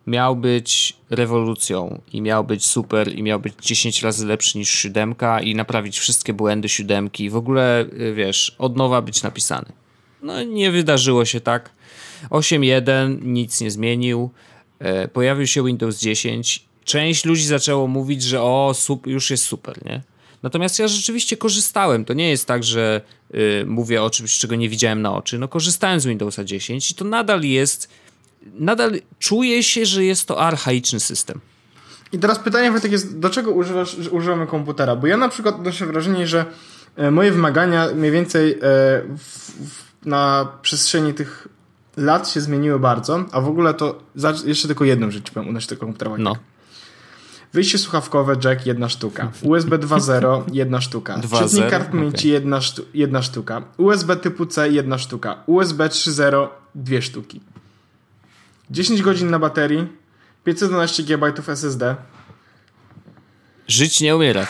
miał być rewolucją i miał być super i miał być 10 razy lepszy niż 7 i naprawić wszystkie błędy 7 i w ogóle, yy, wiesz, od nowa być napisany. No nie wydarzyło się tak. 8.1 nic nie zmienił. Yy, pojawił się Windows 10. Część ludzi zaczęło mówić, że o, już jest super, nie? Natomiast ja rzeczywiście korzystałem. To nie jest tak, że y, mówię o czymś, czego nie widziałem na oczy. No korzystałem z Windowsa 10 i to nadal jest, nadal czuję się, że jest to archaiczny system. I teraz pytanie Wojtek jest, do czego używasz, używamy komputera? Bo ja na przykład odnoszę wrażenie, że e, moje wymagania mniej więcej e, w, w, na przestrzeni tych lat się zmieniły bardzo, a w ogóle to jeszcze tylko jedną rzecz powiem odnośnie tego komputera. Wojtek. No. Wyjście słuchawkowe jack jedna sztuka. USB 2.0 *laughs* jedna sztuka. Czytnik kart pamięci okay. jedna, sztu jedna sztuka. USB typu C jedna sztuka. USB 3.0 dwie sztuki. 10 godzin na baterii. 512 GB SSD. Żyć nie umierać.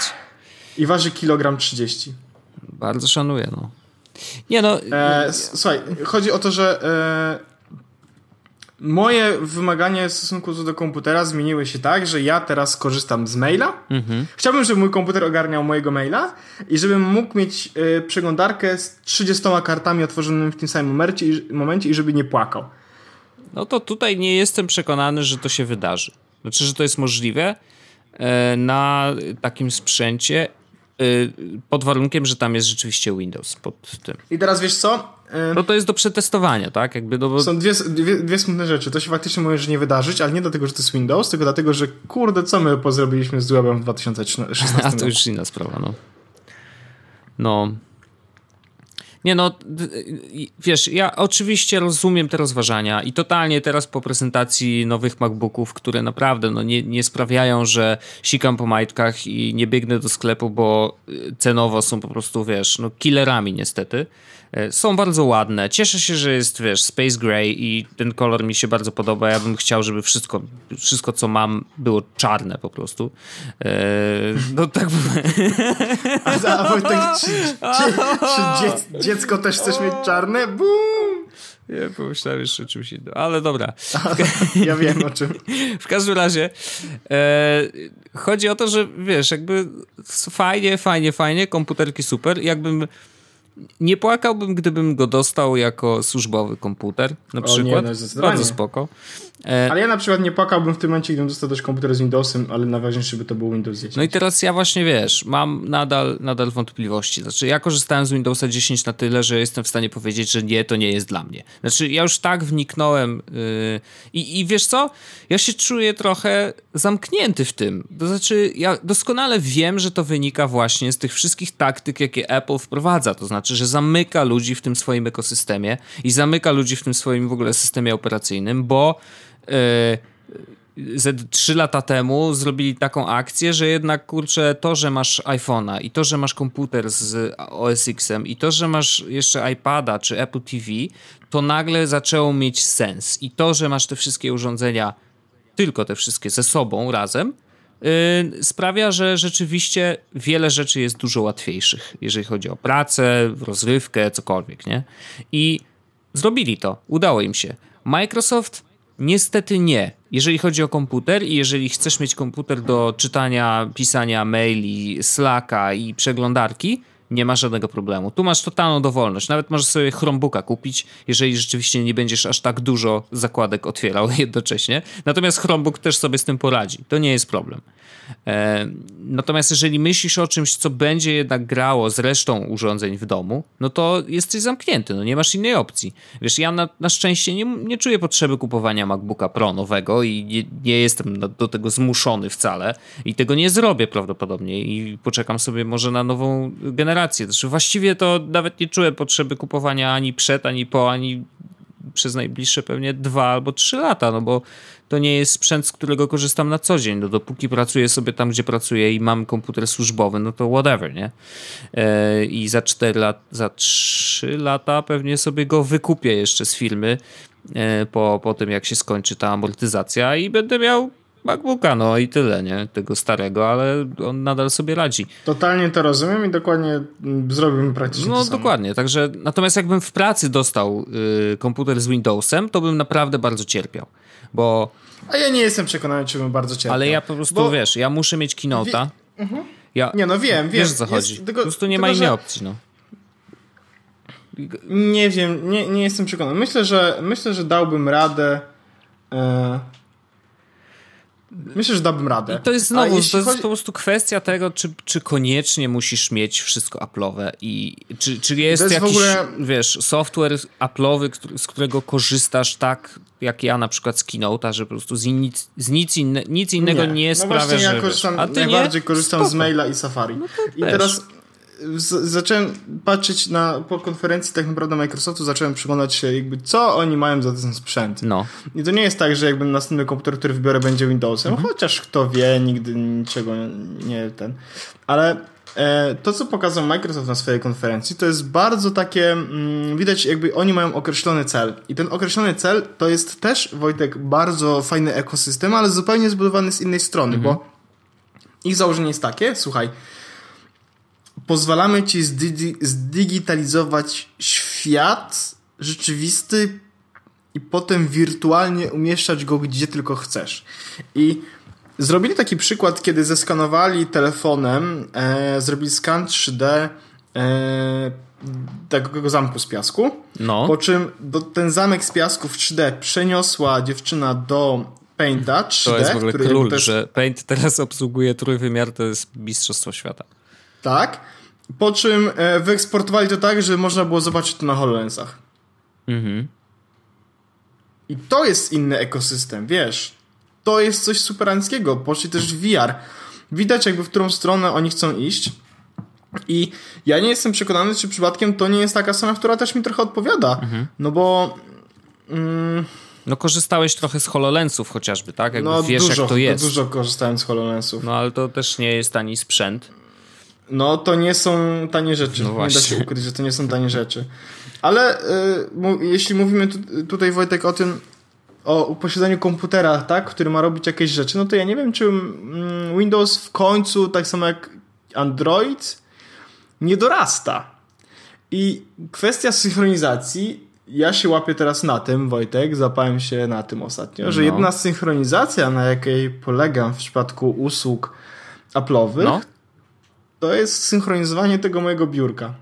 I waży kilogram 30. Bardzo szanuję, no. Nie no. E, słuchaj, chodzi o to, że e, moje wymagania w stosunku do komputera zmieniły się tak, że ja teraz korzystam z maila. Mhm. Chciałbym, żeby mój komputer ogarniał mojego maila i żebym mógł mieć y, przeglądarkę z 30 kartami otworzonymi w tym samym momencie, momencie i żeby nie płakał. No to tutaj nie jestem przekonany, że to się wydarzy. Znaczy, że to jest możliwe e, na takim sprzęcie y, pod warunkiem, że tam jest rzeczywiście Windows pod tym. I teraz wiesz co? No to jest do przetestowania, tak? Jakby do... Są dwie, dwie, dwie smutne rzeczy. To się faktycznie może nie wydarzyć, ale nie dlatego, że to jest Windows, tylko dlatego, że kurde, co my pozrobiliśmy z webem w 2016 *laughs* A to już inna sprawa, no. No. Nie no, wiesz, ja oczywiście rozumiem te rozważania i totalnie teraz po prezentacji nowych MacBooków, które naprawdę no, nie, nie sprawiają, że sikam po majtkach i nie biegnę do sklepu, bo cenowo są po prostu, wiesz, no killerami niestety. E, są bardzo ładne. Cieszę się, że jest, wiesz, Space Gray i ten kolor mi się bardzo podoba. Ja bym chciał, żeby wszystko, wszystko co mam, było czarne po prostu. Eee, no tak A, a Wojtek, czy, czy, czy dziecko też chcesz mieć czarne? Bum! Nie, pomyślałem jeszcze o czymś innym, ale dobra. ja wiem o czym. *laughs* W każdym razie e, chodzi o to, że wiesz, jakby fajnie, fajnie, fajnie, komputerki super. Jakbym nie płakałbym, gdybym go dostał jako służbowy komputer, na przykład. Nie, no Bardzo spoko. E... Ale ja na przykład nie płakałbym w tym momencie, gdybym dostał też komputer z Windowsem, ale najważniejsze, żeby to był Windows 10. No i teraz ja właśnie, wiesz, mam nadal, nadal wątpliwości. Znaczy, ja korzystałem z Windowsa 10 na tyle, że jestem w stanie powiedzieć, że nie, to nie jest dla mnie. Znaczy, ja już tak wniknąłem yy... I, i wiesz co? Ja się czuję trochę zamknięty w tym. To znaczy, ja doskonale wiem, że to wynika właśnie z tych wszystkich taktyk, jakie Apple wprowadza. To znaczy, że zamyka ludzi w tym swoim ekosystemie i zamyka ludzi w tym swoim w ogóle systemie operacyjnym, bo E, ze trzy lata temu zrobili taką akcję, że jednak kurczę, to, że masz iPhone'a i to, że masz komputer z OS X-em i to, że masz jeszcze iPada czy Apple TV, to nagle zaczęło mieć sens. I to, że masz te wszystkie urządzenia, tylko te wszystkie ze sobą razem, yy, sprawia, że rzeczywiście wiele rzeczy jest dużo łatwiejszych, jeżeli chodzi o pracę, rozrywkę, cokolwiek, nie? I zrobili to, udało im się. Microsoft Niestety nie. Jeżeli chodzi o komputer i jeżeli chcesz mieć komputer do czytania, pisania maili, Slacka i przeglądarki, nie ma żadnego problemu. Tu masz totalną dowolność. Nawet możesz sobie Chromebooka kupić, jeżeli rzeczywiście nie będziesz aż tak dużo zakładek otwierał *laughs* jednocześnie. Natomiast Chromebook też sobie z tym poradzi. To nie jest problem. E, natomiast jeżeli myślisz o czymś, co będzie jednak grało z resztą urządzeń w domu, no to jesteś zamknięty, no nie masz innej opcji. Wiesz, ja na, na szczęście nie, nie czuję potrzeby kupowania MacBooka Pro nowego i nie, nie jestem do tego zmuszony wcale i tego nie zrobię prawdopodobnie i poczekam sobie może na nową generację generację. Znaczy właściwie to nawet nie czułem potrzeby kupowania ani przed, ani po, ani przez najbliższe pewnie dwa albo trzy lata, no bo to nie jest sprzęt, z którego korzystam na co dzień. No dopóki pracuję sobie tam, gdzie pracuję i mam komputer służbowy, no to whatever, nie? E, I za 4 lat, za 3 lata pewnie sobie go wykupię jeszcze z firmy e, po, po tym, jak się skończy ta amortyzacja i będę miał MacBooka, no i tyle, nie? Tego starego, ale on nadal sobie radzi. Totalnie to rozumiem i dokładnie zrobimy praktycznie No dokładnie, także natomiast jakbym w pracy dostał y, komputer z Windowsem, to bym naprawdę bardzo cierpiał, bo... A ja nie jestem przekonany, czy bym bardzo cierpiał. Ale ja po prostu, Bo- wiesz, ja muszę mieć Keynote'a. Ja, Nie, no wiem, wiem. Wiesz co Jest chodzi. tylko- po prostu nie ma tylko, innej że- opcji, no. Nie wiem, nie, nie jestem przekonany. Myślę, że myślę, że dałbym radę. E... Myślę, że dałbym radę. I to jest znowu, to jest chodzi- po prostu kwestia tego, czy, czy koniecznie musisz mieć wszystko Apple'owe i czy, czy jest, jest jakiś, ogóle- wiesz, software Apple'owy, z którego korzystasz tak, jak ja na przykład z Keynote'a, że po prostu z, nic, z nic, inne, nic innego nie, no sprawia, właśnie że... ja wiesz, korzystam, a ty najbardziej nie? korzystam Spoko. z maila i Safari. I też. teraz z, zacząłem patrzeć na, po konferencji tak naprawdę Microsoftu, zacząłem przyglądać się jakby co oni mają za ten sprzęt. No, I to nie jest tak, że jakby następny komputer, który wybiorę będzie Windowsem, Mhm. chociaż kto wie, nigdy niczego nie ten. Ale e, to, co pokazał Microsoft na swojej konferencji, to jest bardzo takie, mm, widać jakby oni mają określony cel. I ten określony cel to jest też, Wojtek, bardzo fajny ekosystem, ale zupełnie zbudowany z innej strony, bo ich założenie jest takie, słuchaj, pozwalamy ci zdi- zdigitalizować świat rzeczywisty i potem wirtualnie umieszczać go gdzie tylko chcesz. I zrobili taki przykład, kiedy zeskanowali telefonem, e, zrobili skan 3D e, takiego zamku z piasku, no. po czym do, ten zamek z piasku w 3D przeniosła dziewczyna do Painta 3D, To jest w ogóle król, jest- że Paint teraz obsługuje trójwymiar, to jest mistrzostwo świata. Tak. Po czym e, wyeksportowali to tak, że można było zobaczyć to na HoloLensach. Mhm. I to jest inny ekosystem, wiesz. To jest coś superanckiego. Poszli też w VR. Widać jakby w którą stronę oni chcą iść. I ja nie jestem przekonany, czy przypadkiem to nie jest taka strona, która też mi trochę odpowiada. No bo mm, No korzystałeś trochę z HoloLensów chociażby, tak? Jakby no wiesz dużo, jak to jest. dużo korzystałem z HoloLensów. No ale to też nie jest tani sprzęt. No to nie są tanie rzeczy. No nie da się ukryć, że to nie są tanie rzeczy. Ale y, jeśli mówimy tu, tutaj Wojtek o tym, o posiadaniu komputera, tak, który ma robić jakieś rzeczy, no to ja nie wiem, czy mm, Windows w końcu, tak samo jak Android, nie dorasta. I kwestia synchronizacji, ja się łapię teraz na tym, Wojtek, zapałem się na tym ostatnio, że No. jedna synchronizacja, na jakiej polegam w przypadku usług Apple'owych, No. To jest synchronizowanie tego mojego biurka.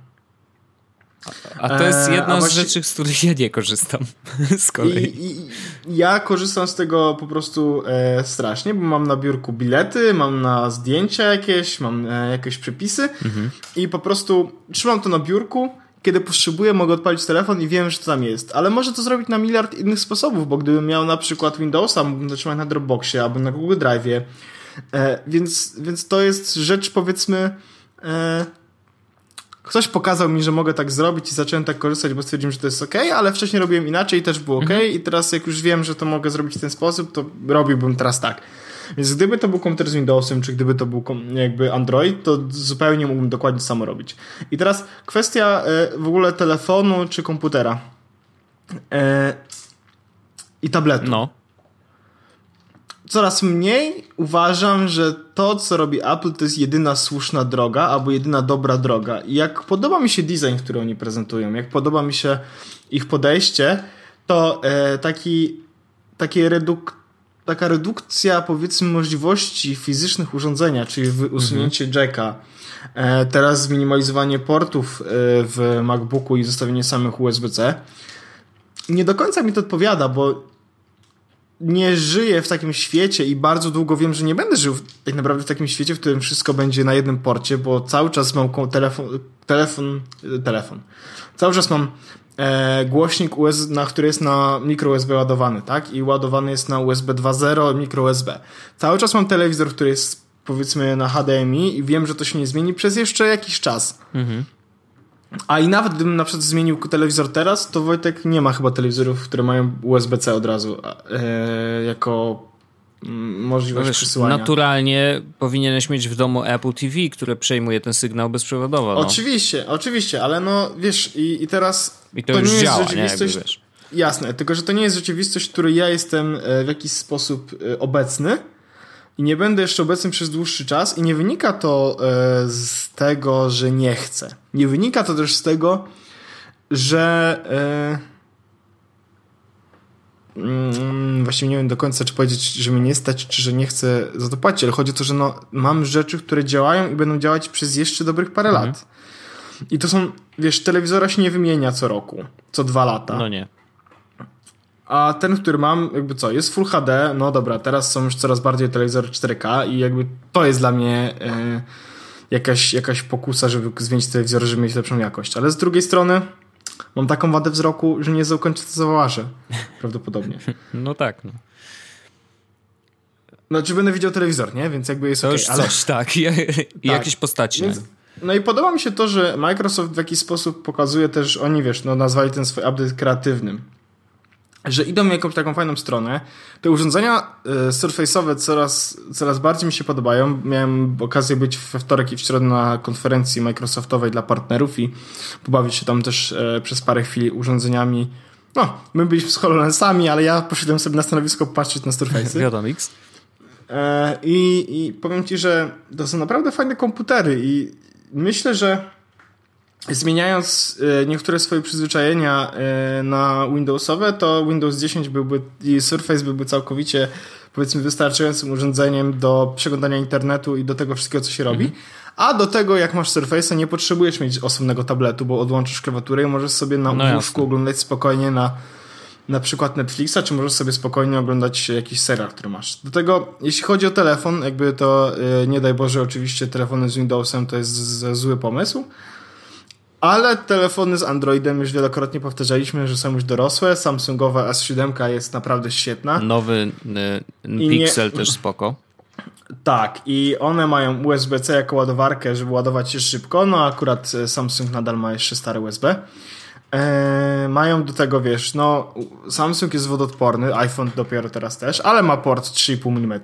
A to jest Eee, jedna z właśnie- rzeczy, z których ja nie korzystam *laughs* z I, kolei. i, ja korzystam z tego po prostu e, strasznie, bo mam na biurku bilety, mam na zdjęcia jakieś, mam e, jakieś przepisy i po prostu trzymam to na biurku. Kiedy potrzebuję, mogę odpalić telefon i wiem, że to tam jest. Ale może to zrobić na miliard innych sposobów, bo gdybym miał na przykład Windowsa, mógłbym to trzymać na Dropboxie albo na Google Drive'ie. E, więc, więc to jest rzecz, powiedzmy. E, Ktoś pokazał mi, że mogę tak zrobić i zacząłem tak korzystać, bo stwierdziłem, że to jest ok, ale wcześniej robiłem inaczej i też było ok. I teraz jak już wiem, że to mogę zrobić w ten sposób, to robiłbym teraz tak. Więc gdyby to był komputer z Windowsem, czy gdyby to był jakby Android, to zupełnie mógłbym dokładnie to samo robić. I teraz kwestia e, w ogóle telefonu czy komputera. E, I tabletu No. Coraz mniej uważam, że to, co robi Apple, to jest jedyna słuszna droga, albo jedyna dobra droga. I jak podoba mi się design, który oni prezentują, jak podoba mi się ich podejście, to e, taki, takie reduk, taka redukcja, powiedzmy, możliwości fizycznych urządzenia, czyli wy- usunięcie jacka, e, teraz zminimalizowanie portów e, w MacBooku i zostawienie samych USB-C, nie do końca mi to odpowiada, bo nie żyję w takim świecie i bardzo długo wiem, że nie będę żył tak naprawdę w takim świecie, w którym wszystko będzie na jednym porcie, bo cały czas mam telefon, telefon, e, telefon. Cały czas mam e, głośnik US, na który jest na mikro USB ładowany, tak? I ładowany jest na USB 2.0 mikro USB. Cały czas mam telewizor, który jest powiedzmy na HDMI i wiem, że to się nie zmieni przez jeszcze jakiś czas. Mhm. A i nawet gdybym na przykład zmienił telewizor teraz, to Wojtek nie ma chyba telewizorów, które mają USB-C od razu e, jako mm, możliwość wiesz, przesyłania. Naturalnie powinieneś mieć w domu Apple TV, które przejmuje ten sygnał bezprzewodowo. No. Oczywiście, oczywiście, ale no wiesz i, i teraz I to, to już nie działa, jest rzeczywistość. Nie, Jasne, tylko że to nie jest rzeczywistość, w której ja jestem e, w jakiś sposób e, obecny i nie będę jeszcze obecny przez dłuższy czas i nie wynika to e, z tego, że nie chcę. Nie wynika to też z tego, że mm, właściwie nie wiem do końca, czy powiedzieć, że mnie nie stać, czy że nie chcę za to płacić, ale chodzi o to, że no, mam rzeczy, które działają i będą działać przez jeszcze dobrych parę mhm. lat. I to są, wiesz, telewizora się nie wymienia co roku, co dwa lata. No nie. A ten, który mam, jakby co, jest Full HD, no dobra, teraz są już coraz bardziej telewizory 4K i jakby to jest dla mnie e, jakaś, jakaś pokusa, żeby zmienić telewizor, żeby mieć lepszą jakość. Ale z drugiej strony mam taką wadę wzroku, że nie zaważy. *laughs* Prawdopodobnie. No tak, no. No, czy będę widział telewizor, nie? Więc jakby jest to okay, już ale... coś, tak. *laughs* I, tak. jakieś postaci. Więc, no i podoba mi się to, że Microsoft w jakiś sposób pokazuje też, oni wiesz, no nazwali ten swój update kreatywnym że idą jakąś taką fajną stronę. Te urządzenia y, surface'owe coraz, coraz bardziej mi się podobają. Miałem okazję być we wtorek i w środę na konferencji Microsoftowej dla partnerów i pobawić się tam też y, przez parę chwil urządzeniami. No, my byliśmy z HoloLensami, ale ja poszedłem sobie na stanowisko patrzeć na Surface'y. *laughs* Wiadomo, X. E, I, I powiem Ci, że to są naprawdę fajne komputery i myślę, że zmieniając e, niektóre swoje przyzwyczajenia e, na Windowsowe, to Windows 10 byłby i Surface byłby całkowicie powiedzmy wystarczającym urządzeniem do przeglądania internetu i do tego wszystkiego, co się robi. Mhm. A do tego, jak masz Surface, nie potrzebujesz mieć osobnego tabletu, bo odłączysz klawiaturę i możesz sobie na no łóżku oglądać spokojnie na na przykład Netflixa, czy możesz sobie spokojnie oglądać jakiś serial, który masz. Do tego, jeśli chodzi o telefon, jakby to yy, nie daj Boże, oczywiście telefony z Windowsem to jest zły pomysł, ale telefony z Androidem już wielokrotnie powtarzaliśmy, że są już dorosłe. Samsungowa S7 jest naprawdę świetna. Nowy y, Pixel nie... też spoko. Tak, i one mają USB-C jako ładowarkę, żeby ładować się szybko. No akurat e, Samsung nadal ma jeszcze stare USB. Eee, mają do tego, wiesz, no Samsung jest wodoodporny, iPhone dopiero teraz też, ale ma port 3,5 mm.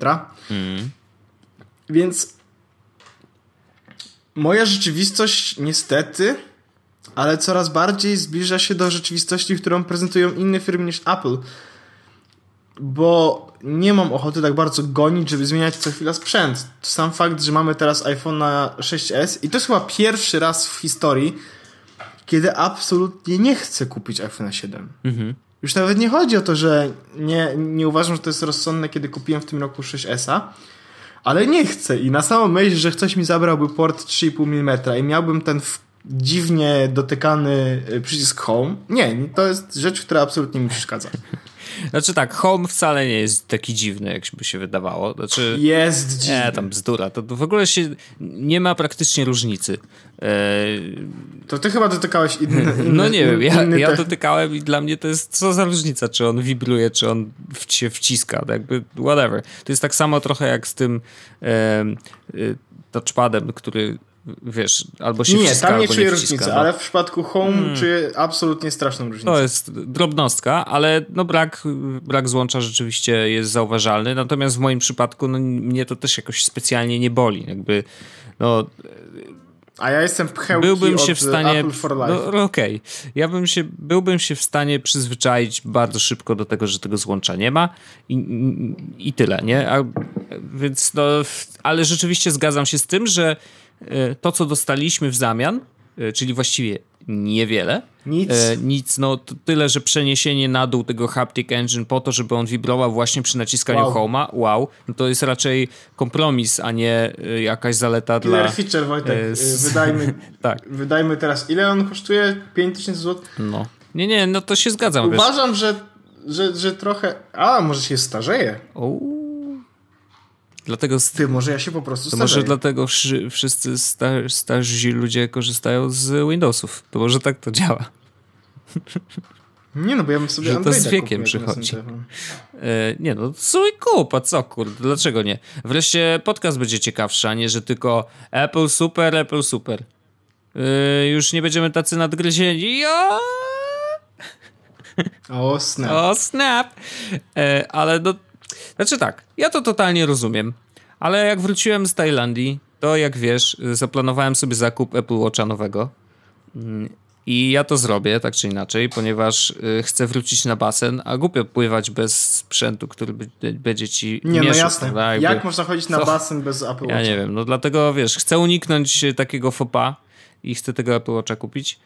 Mm. Więc moja rzeczywistość niestety ale coraz bardziej zbliża się do rzeczywistości, którą prezentują inne firmy niż Apple. Bo nie mam ochoty tak bardzo gonić, żeby zmieniać co chwila sprzęt. Sam fakt, że mamy teraz iPhone 6s i to jest chyba pierwszy raz w historii, kiedy absolutnie nie chcę kupić iPhone 7. Mhm. Już nawet nie chodzi o to, że nie, nie uważam, że to jest rozsądne, kiedy kupiłem w tym roku 6S, ale nie chcę. I na samą myśl, że ktoś mi zabrałby port 3,5 mm i miałbym ten w dziwnie dotykany y, przycisk home. Nie, to jest rzecz, która absolutnie mi przeszkadza. *laughs* Znaczy tak, home wcale nie jest taki dziwny, jak by się wydawało. Znaczy, jest dziwny. Nie, tam bzdura. To w ogóle się nie ma praktycznie różnicy. E... To ty chyba dotykałeś inny, *laughs* inny No nie wiem, ja, ja dotykałem i dla mnie to jest co za różnica, czy on wibruje, czy on się wciska, tak jakby whatever. To jest tak samo trochę jak z tym e, e, touchpadem, który wiesz, albo się nie, wciska, tam nie czuję różnicy, no. ale w przypadku Home hmm. czuję absolutnie straszną różnicę. To jest drobnostka, ale no brak, brak złącza rzeczywiście jest zauważalny, natomiast w moim przypadku no, mnie to też jakoś specjalnie nie boli, jakby no... A ja jestem pchełki byłbym się w stanie, Apple for Life. No, Okej. Okay. Ja bym się, byłbym się w stanie przyzwyczaić bardzo szybko do tego, że tego złącza nie ma i, i, tyle, nie? A, więc no, ale rzeczywiście zgadzam się z tym, że to, co dostaliśmy w zamian, e, czyli właściwie niewiele. Nic. E, nic, no tyle, że przeniesienie na dół tego Haptic Engine po to, żeby on wibrował właśnie przy naciskaniu wow. Home'a, wow, no to jest raczej kompromis, a nie jakaś zaleta Killer dla... feature, Wojtek. Wydajmy, *laughs* tak. wydajmy teraz. Ile on kosztuje? 5000 zł? No. Nie, nie, no to się zgadzam. Uważam, że, że, że trochę... A, może się starzeje. Uuu. Dlatego Ty, może ja się po prostu To może dlatego wszyscy star, starzy ludzie korzystają z Windowsów. To może tak to działa. Nie no, bo ja bym sobie że to z wiekiem przychodzi. E, nie no, słuchaj kup, a co kurde, dlaczego nie? Wreszcie podcast będzie ciekawszy, a nie, że tylko Apple super, Apple super. E, już nie będziemy tacy nadgryzieni. O, o snap. O snap. E, ale no, znaczy tak, ja to totalnie rozumiem, ale jak wróciłem z Tajlandii, to jak wiesz, zaplanowałem sobie zakup Apple Watcha nowego. Mm, I ja to zrobię, tak czy inaczej, ponieważ y, chcę wrócić na basen, a głupio pływać bez sprzętu, który będzie ci Nie, no jasne. Prawda? Jak można chodzić na basen bez Apple Watcha? Ja nie wiem, no dlatego wiesz, chcę uniknąć takiego fopa i chcę tego Apple Watcha kupić.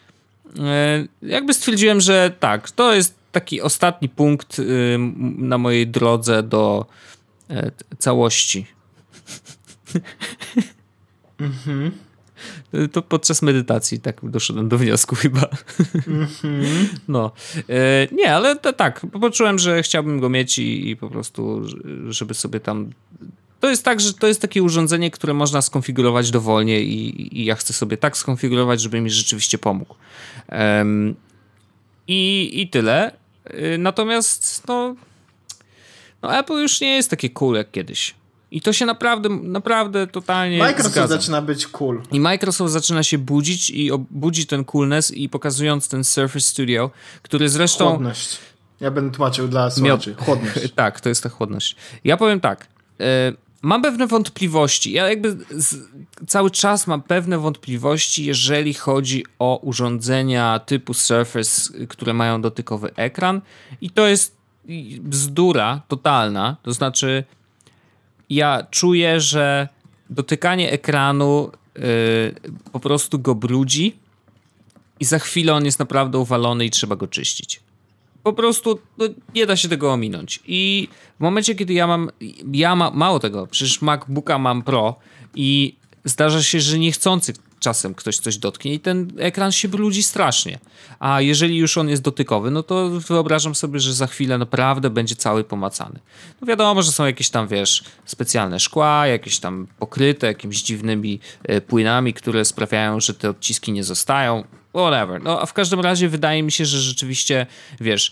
Jakby stwierdziłem, że tak, to jest taki ostatni punkt y, na mojej drodze do e, całości. Mhm. To podczas medytacji tak doszedłem do wniosku chyba. Mhm. No. E, nie, ale to, tak, poczułem, że chciałbym go mieć i, i po prostu, żeby sobie tam to jest tak, że to jest takie urządzenie, które można skonfigurować dowolnie i, i ja chcę sobie tak skonfigurować, żeby mi rzeczywiście pomógł. Um, i, I tyle. Y, natomiast no, no Apple już nie jest takie cool jak kiedyś. I to się naprawdę, naprawdę totalnie Microsoft zgadza. zaczyna być cool. I Microsoft zaczyna się budzić i budzi ten coolness i pokazując ten Surface Studio, który zresztą... Chłodność. Ja będę tłumaczył dla słuchaczy. Chłodność. *laughs* tak, to jest ta chłodność. Ja powiem tak. Y, mam pewne wątpliwości. Ja jakby z, cały czas mam pewne wątpliwości, jeżeli chodzi o urządzenia typu Surface, które mają dotykowy ekran. I to jest bzdura totalna. To znaczy, ja czuję, że dotykanie ekranu yy, po prostu go brudzi i za chwilę on jest naprawdę uwalony i trzeba go czyścić po prostu no, nie da się tego ominąć. I w momencie, kiedy ja mam, ja ma, mało tego, przecież MacBooka mam Pro i zdarza się, że niechcący czasem ktoś coś dotknie i ten ekran się brudzi strasznie. A jeżeli już on jest dotykowy, no to wyobrażam sobie, że za chwilę naprawdę będzie cały pomacany. No wiadomo, że są jakieś tam, wiesz, specjalne szkła, jakieś tam pokryte jakimiś dziwnymi e, płynami, które sprawiają, że te odciski nie zostają whatever. No, a w każdym razie wydaje mi się, że rzeczywiście, wiesz,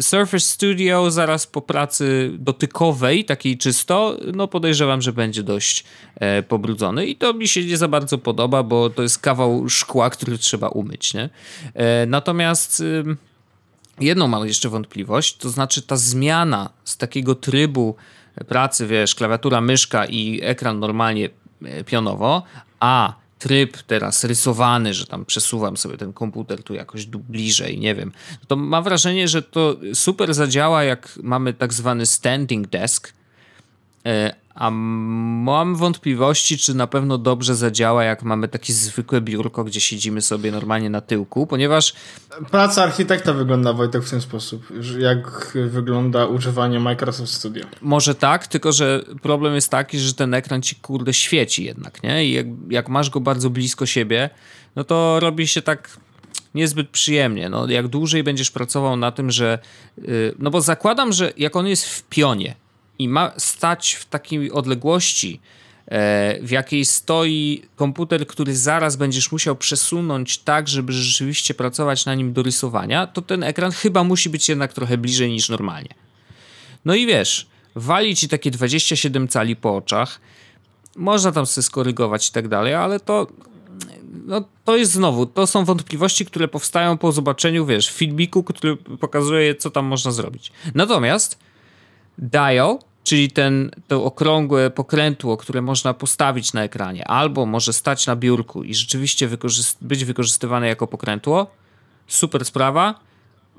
Surface Studio zaraz po pracy dotykowej, takiej czysto, no podejrzewam, że będzie dość e, pobrudzony i to mi się nie za bardzo podoba, bo to jest kawał szkła, który trzeba umyć, nie? E, natomiast... Y, jedną mam jeszcze wątpliwość, to znaczy ta zmiana z takiego trybu pracy, wiesz, klawiatura, myszka i ekran normalnie e, pionowo, a tryb teraz rysowany, że tam przesuwam sobie ten komputer tu jakoś bliżej, nie wiem, to mam wrażenie, że to super zadziała, jak mamy tak zwany standing desk, e, a mam wątpliwości, czy na pewno dobrze zadziała, jak mamy takie zwykłe biurko, gdzie siedzimy sobie normalnie na tyłku, ponieważ. Praca architekta wygląda, Wojtek, w ten sposób, jak wygląda używanie Microsoft Studio. Może tak, tylko że problem jest taki, że ten ekran ci kurde świeci jednak, nie? I jak, jak masz go bardzo blisko siebie, no to robi się tak niezbyt przyjemnie. No, jak dłużej będziesz pracował na tym, że. Yy, no bo zakładam, że jak on jest w pionie, i ma stać w takiej odległości, e, w jakiej stoi komputer, który zaraz będziesz musiał przesunąć tak, żeby rzeczywiście pracować na nim do rysowania, to ten ekran chyba musi być jednak trochę bliżej niż normalnie. No i wiesz, wali ci takie 27 cali po oczach, można tam sobie skorygować i tak dalej, ale to no, to jest znowu, to są wątpliwości, które powstają po zobaczeniu, wiesz, filmiku, który pokazuje, co tam można zrobić. Natomiast dial czyli ten, to okrągłe pokrętło, które można postawić na ekranie, albo może stać na biurku i rzeczywiście wykorzyst być wykorzystywane jako pokrętło. Super sprawa.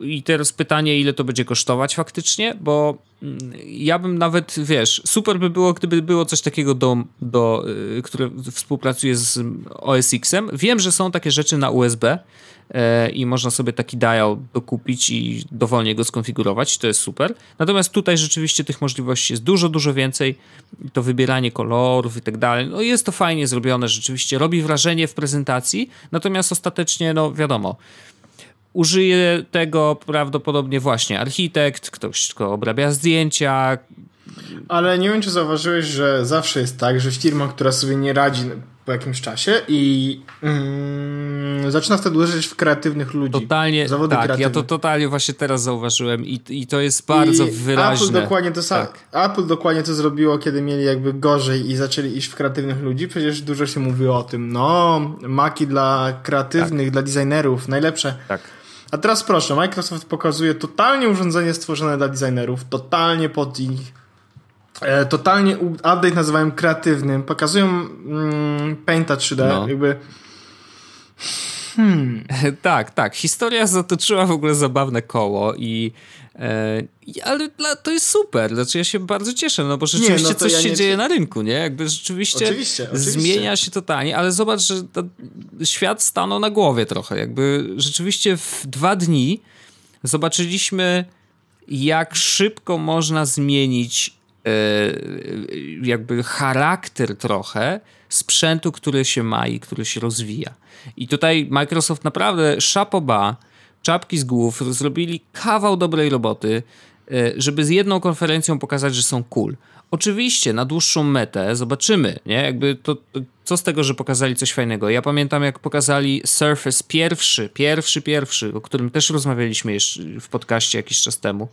I teraz pytanie, ile to będzie kosztować faktycznie, bo mm, ja bym nawet, wiesz, super by było, gdyby było coś takiego, do, do, y, które współpracuje z OS X-em. Wiem, że są takie rzeczy na USB, E, i można sobie taki dial dokupić i dowolnie go skonfigurować, to jest super. Natomiast tutaj rzeczywiście tych możliwości jest dużo, dużo więcej. To wybieranie kolorów i tak dalej. No jest to fajnie zrobione, rzeczywiście robi wrażenie w prezentacji, natomiast ostatecznie, no wiadomo, użyje tego prawdopodobnie właśnie architekt, ktoś, kto obrabia zdjęcia. Ale nie wiem, czy zauważyłeś, że zawsze jest tak, że firma, która sobie nie radzi po jakimś czasie i mm, zaczyna wtedy uderzyć w kreatywnych ludzi. Totalnie, Zawody tak, kreatywne. ja to totalnie właśnie teraz zauważyłem i, i to jest bardzo I wyraźne. Apple dokładnie to. Tak. Apple dokładnie to zrobiło, kiedy mieli jakby gorzej i zaczęli iść w kreatywnych ludzi. Przecież dużo się mówi o tym. No, maki dla kreatywnych, tak. dla designerów, najlepsze. Tak. A teraz proszę, Microsoft pokazuje totalnie urządzenie stworzone dla designerów, totalnie pod ich E, totalnie update nazywałem kreatywnym. Pokazują mm, Painta 3D, no. jakby. Hmm. *laughs* tak, tak. Historia zatoczyła w ogóle zabawne koło i. E, ale to jest super, znaczy ja się bardzo cieszę, no bo rzeczywiście nie, no coś ja się nie... dzieje na rynku, nie? Jakby rzeczywiście oczywiście, oczywiście. zmienia się totalnie, ale zobacz, że świat stanął na głowie trochę. Jakby rzeczywiście w dwa dni zobaczyliśmy, jak szybko można zmienić E, jakby charakter trochę sprzętu, który się ma i który się rozwija. I tutaj Microsoft naprawdę szapoba, czapki z głów, zrobili kawał dobrej roboty, e, żeby z jedną konferencją pokazać, że są cool. Oczywiście na dłuższą metę zobaczymy, nie? Jakby to, co z tego, że pokazali coś fajnego. Ja pamiętam, jak pokazali Surface pierwszy, pierwszy, pierwszy, o którym też rozmawialiśmy w podcaście jakiś czas temu.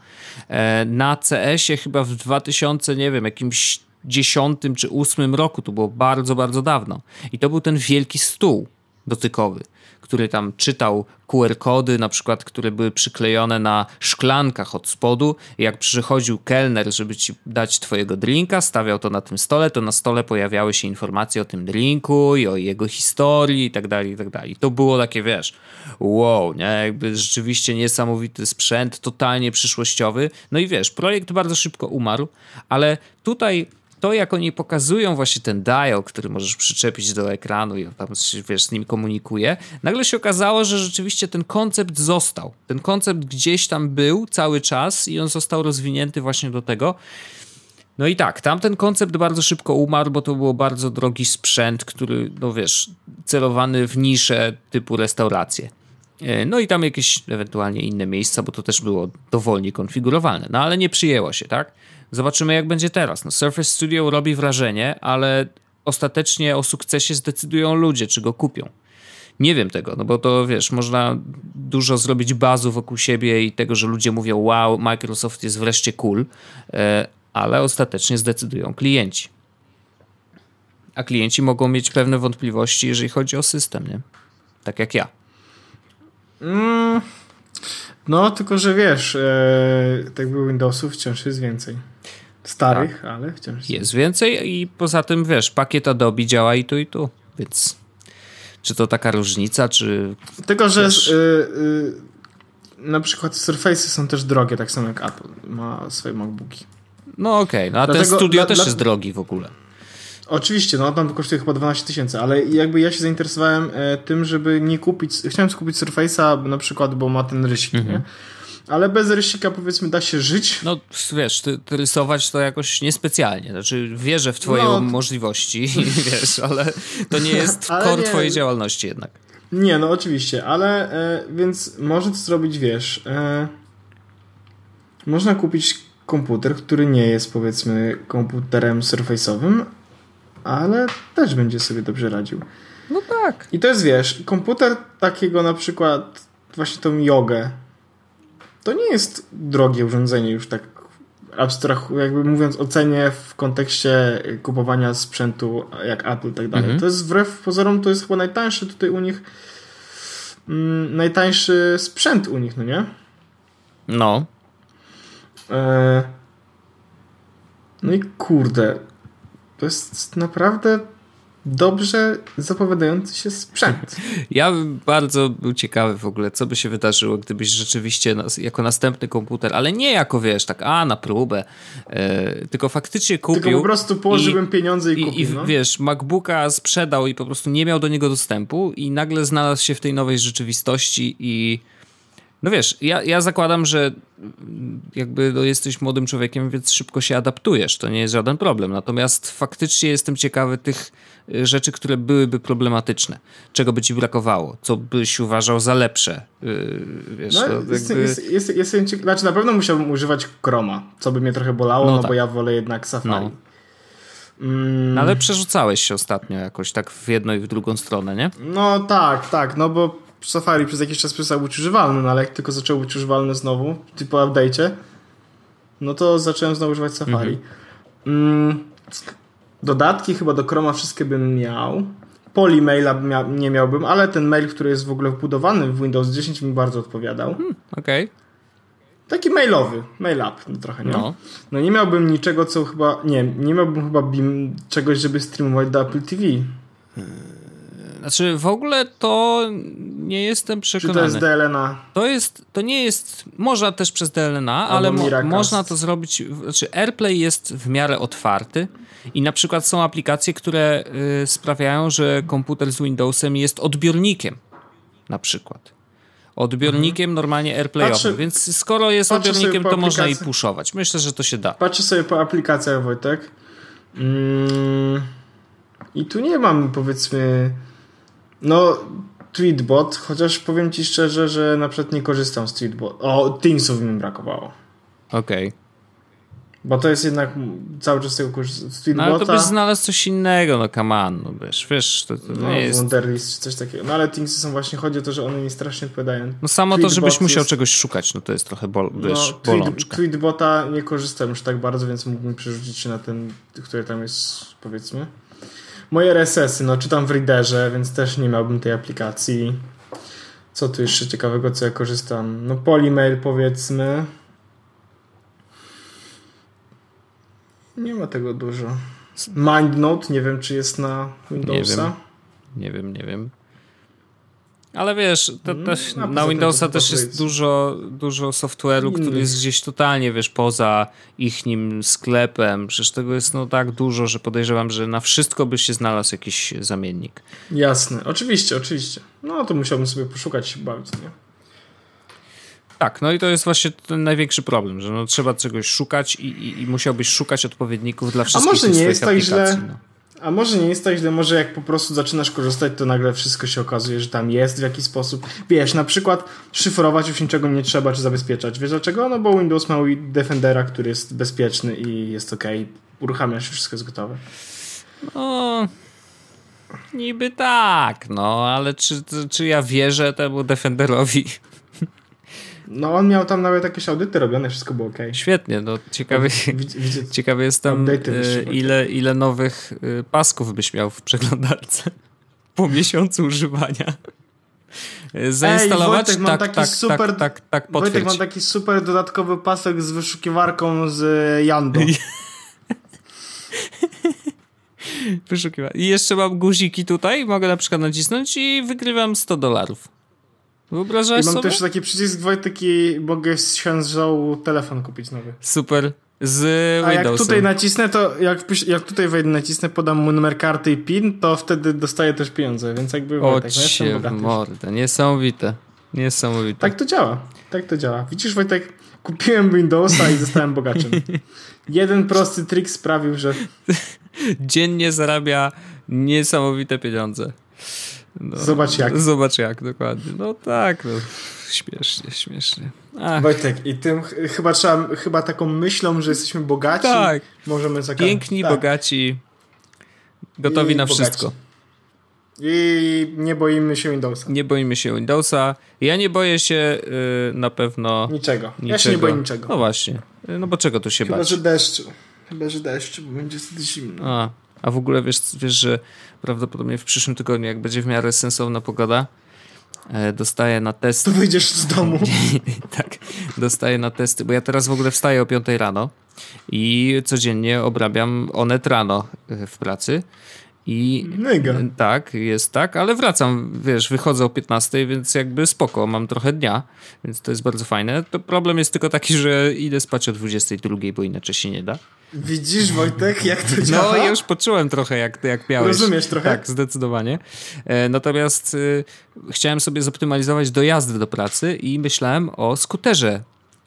E, na CS-ie chyba w 2000, nie wiem, jakimś dziesiątym czy ósmym roku, to było bardzo, bardzo dawno. I to był ten wielki stół dotykowy który tam czytał QR-kody, na przykład, które były przyklejone na szklankach od spodu. jak przychodził kelner, żeby ci dać twojego drinka, stawiał to na tym stole, to na stole pojawiały się informacje o tym drinku i o jego historii i tak dalej, i tak dalej. To było takie, wiesz, wow, nie? Jakby rzeczywiście niesamowity sprzęt, totalnie przyszłościowy. No i wiesz, projekt bardzo szybko umarł, ale tutaj to, jak oni pokazują właśnie ten dial, który możesz przyczepić do ekranu i tam się, wiesz, z nim komunikuje, nagle się okazało, że rzeczywiście ten koncept został. Ten koncept gdzieś tam był cały czas i on został rozwinięty właśnie do tego. No i tak, tamten koncept bardzo szybko umarł, bo to był bardzo drogi sprzęt, który, no wiesz, celowany w nisze typu restauracje. E, no i tam jakieś ewentualnie inne miejsca, bo to też było dowolnie konfigurowalne. No ale nie przyjęło się, tak? Zobaczymy, jak będzie teraz. No, Surface Studio robi wrażenie, ale ostatecznie o sukcesie zdecydują ludzie, czy go kupią. Nie wiem tego, no bo to wiesz, można dużo zrobić bazu wokół siebie i tego, że ludzie mówią, wow, Microsoft jest wreszcie cool, e, ale ostatecznie zdecydują klienci. A klienci mogą mieć pewne wątpliwości, jeżeli chodzi o system, nie? Tak jak ja. Mm, no, tylko że wiesz, e, tak by Windowsów wciąż jest więcej. Starych, tak. ale wciąż jest. Więcej i poza tym, wiesz, pakiet Adobe działa i tu, i tu, więc czy to taka różnica, czy... Tylko, że wiesz... y, y, na przykład Surface'y są też drogie, tak samo jak Apple ma swoje MacBooki. No okej, okay. no a Dlatego, ten studio dla, też dla... jest drogi w ogóle. Oczywiście, no tam kosztuje chyba 12 tysięcy, ale jakby ja się zainteresowałem e, tym, żeby nie kupić, chciałem skupić Surface'a na przykład, bo ma ten rysik, mhm. nie? Ale bez rysika powiedzmy da się żyć. No wiesz, ty, ty rysować to jakoś niespecjalnie. Znaczy wierzę w twoje no, możliwości, *laughs* wiesz, ale to nie jest core twojej działalności jednak. Nie, no oczywiście, ale e, więc może to zrobić, wiesz, e, można kupić komputer, który nie jest powiedzmy komputerem surface'owym, ale też będzie sobie dobrze radził. No tak. I to jest, wiesz, komputer takiego na przykład właśnie tą jogę, to nie jest drogie urządzenie już tak abstrach, jakby mówiąc o cenie w kontekście kupowania sprzętu jak Apple i tak dalej. Mhm. To jest wbrew pozorom, to jest chyba najtańszy tutaj u nich mm, najtańszy sprzęt u nich, no nie? No. E... No i kurde, to jest naprawdę dobrze zapowiadający się sprzęt. Ja bym bardzo był ciekawy w ogóle, co by się wydarzyło, gdybyś rzeczywiście nas, jako następny komputer, ale nie jako wiesz, tak a na próbę, e, tylko faktycznie kupił. Tylko po prostu położyłem i, pieniądze i, i kupił. I no? wiesz, MacBooka sprzedał i po prostu nie miał do niego dostępu i nagle znalazł się w tej nowej rzeczywistości i no wiesz, ja, ja zakładam, że jakby no, jesteś młodym człowiekiem, więc szybko się adaptujesz, to nie jest żaden problem. Natomiast faktycznie jestem ciekawy tych y, rzeczy, które byłyby problematyczne. Czego by ci brakowało? Co byś uważał za lepsze? Yy, wiesz, no, jakby... jest, jest, jest, jest, znaczy na pewno musiałbym używać Chroma, co by mnie trochę bolało, no, no tak. bo ja wolę jednak Safari. No. Mm. No, ale przerzucałeś się ostatnio jakoś tak w jedną i w drugą stronę, nie? No tak, tak, no bo Safari przez jakiś czas przestał być używalny, no ale jak tylko zaczął być używalny znowu, typu update'cie, no to zacząłem znowu używać Safari. Mhm. Mm, dodatki chyba do Chroma wszystkie bym miał. Polymaila mia nie miałbym, ale ten mail, który jest w ogóle wbudowany w Windows 10 mi bardzo odpowiadał. Hmm, Okej. Okay. Taki mailowy, mail up no, trochę, nie? No. no nie miałbym niczego, co chyba, nie, nie miałbym chyba BIM czegoś, żeby streamować do Apple TV. Znaczy w ogóle to nie jestem przekonany. Czy to jest DLNA? To jest, to nie jest, można też przez DLNA, ale mo można to zrobić, znaczy AirPlay jest w miarę otwarty i na przykład są aplikacje, które y, sprawiają, że komputer z Windowsem jest odbiornikiem na przykład. Odbiornikiem mhm. normalnie AirPlayowym, Patrzy, więc skoro jest odbiornikiem, to można i puszować. Myślę, że to się da. Patrzę sobie po aplikacjach, Wojtek. Mm, I tu nie mam powiedzmy no, Tweetbot, chociaż powiem ci szczerze, że na przykład nie korzystam z Tweetbot. O, Thingsów mi brakowało. Okej. Okay. Bo to jest jednak cały czas tego korzystam z Tweetbota. No ale to byś znalazł coś innego, no come on, no wiesz, wiesz, to, to no, nie jest... Wunderlist czy coś takiego. No ale Thingsy są właśnie, chodzi o to, że one mi strasznie odpowiadają. No samo Tweetbot to, żebyś musiał jest... czegoś szukać, no to jest trochę bol, no, wiesz, no, bolączka. Tweetbota nie korzystam już tak bardzo, więc mógłbym przerzucić się na ten, który tam jest, powiedzmy. Moje RSS-y, no czytam w Readerze, więc też nie miałbym tej aplikacji. Co tu jeszcze ciekawego, co ja korzystam? No Polymail powiedzmy. Nie ma tego dużo. MindNote, nie wiem czy jest na Windowsa. Nie wiem, nie wiem. Nie wiem. Ale wiesz, no, na Windowsa też jest dużo, dużo software'u, który jest gdzieś totalnie, wiesz, poza ich nim sklepem. Przecież tego jest no tak dużo, że podejrzewam, że na wszystko by się znalazł jakiś zamiennik. Jasne, oczywiście, oczywiście. No to musiałbym sobie poszukać bawić, nie? Tak, no i to jest właśnie ten największy problem, że no, trzeba czegoś szukać i, i, i musiałbyś szukać odpowiedników dla wszystkich A może nie jest tak źle, no. A może nie jest tak źle, może jak po prostu zaczynasz korzystać, to nagle wszystko się okazuje, że tam jest w jakiś sposób. Wiesz, na przykład szyfrować już niczego nie trzeba, czy zabezpieczać. Wiesz dlaczego? No bo Windows ma Defendera, który jest bezpieczny i jest ok. Uruchamiasz, wszystko jest gotowe. No... Niby tak, no, ale czy, czy ja wierzę temu Defenderowi? No on miał tam nawet jakieś audyty robione, wszystko było ok. Świetnie, no ciekawy, ciekawy jestem e, ile, ile nowych e, pasków byś miał w przeglądarce *laughs* po miesiącu używania. E, zainstalować, Ej, Wojtek, tak, tak, tak, super, tak, tak, tak, potwierdź. Wojtek, mam taki super dodatkowy pasek z wyszukiwarką z Jando. *laughs* Wyszukiwa. I jeszcze mam guziki tutaj, mogę na przykład nacisnąć i wygrywam 100 dolarów. Wyobrażasz I mam sobie? też taki przycisk Wojtek i mogę z księżą telefon kupić nowy. Super. Z A jak tutaj nacisnę, to jak, jak tutaj wejdę nacisnę, podam mu numer karty i PIN, to wtedy dostaję też pieniądze, więc jakby o Wojtek, no mordę, niesamowite. Niesamowite. Tak to działa. Tak to działa. Widzisz Wojtek, kupiłem Windowsa i zostałem bogaczem. *laughs* Jeden prosty trik sprawił, że... *laughs* Dziennie zarabia niesamowite pieniądze. No, zobacz jak. Zobacz jak, dokładnie. No tak, no. Śmiesznie, śmiesznie. Ach. Wojtek, i tym chyba trzeba, chyba taką myślą, że jesteśmy bogaci, tak. możemy zakończyć. Piękni, tak. bogaci, gotowi I na bogaci. wszystko. I nie boimy się Windowsa. Nie boimy się Windowsa. Ja nie boję się yy, na pewno niczego. niczego. Ja się nie boję niczego. No właśnie. No bo czego tu się Chyba, bać? Chyba, że deszczu. Chyba, że deszczu, bo będzie wtedy zimno. A, a w ogóle wiesz, wiesz, że prawdopodobnie w przyszłym tygodniu, jak będzie w miarę sensowna pogoda, e, dostaję na testy. To wyjdziesz z domu. *laughs* tak, dostaję na testy, bo ja teraz w ogóle wstaję o 5 rano i codziennie obrabiam onet rano e, w pracy. I Mega. tak, jest tak, ale wracam, wiesz, wychodzę o 15, więc jakby spoko, mam trochę dnia, więc to jest bardzo fajne. To problem jest tylko taki, że idę spać o 22, bo inaczej się nie da. Widzisz, Wojtek, jak to działa? No, już poczułem trochę, jak, jak miałeś. Rozumiesz trochę? Tak, zdecydowanie. E, natomiast y, chciałem sobie zoptymalizować dojazdy do pracy i myślałem o skuterze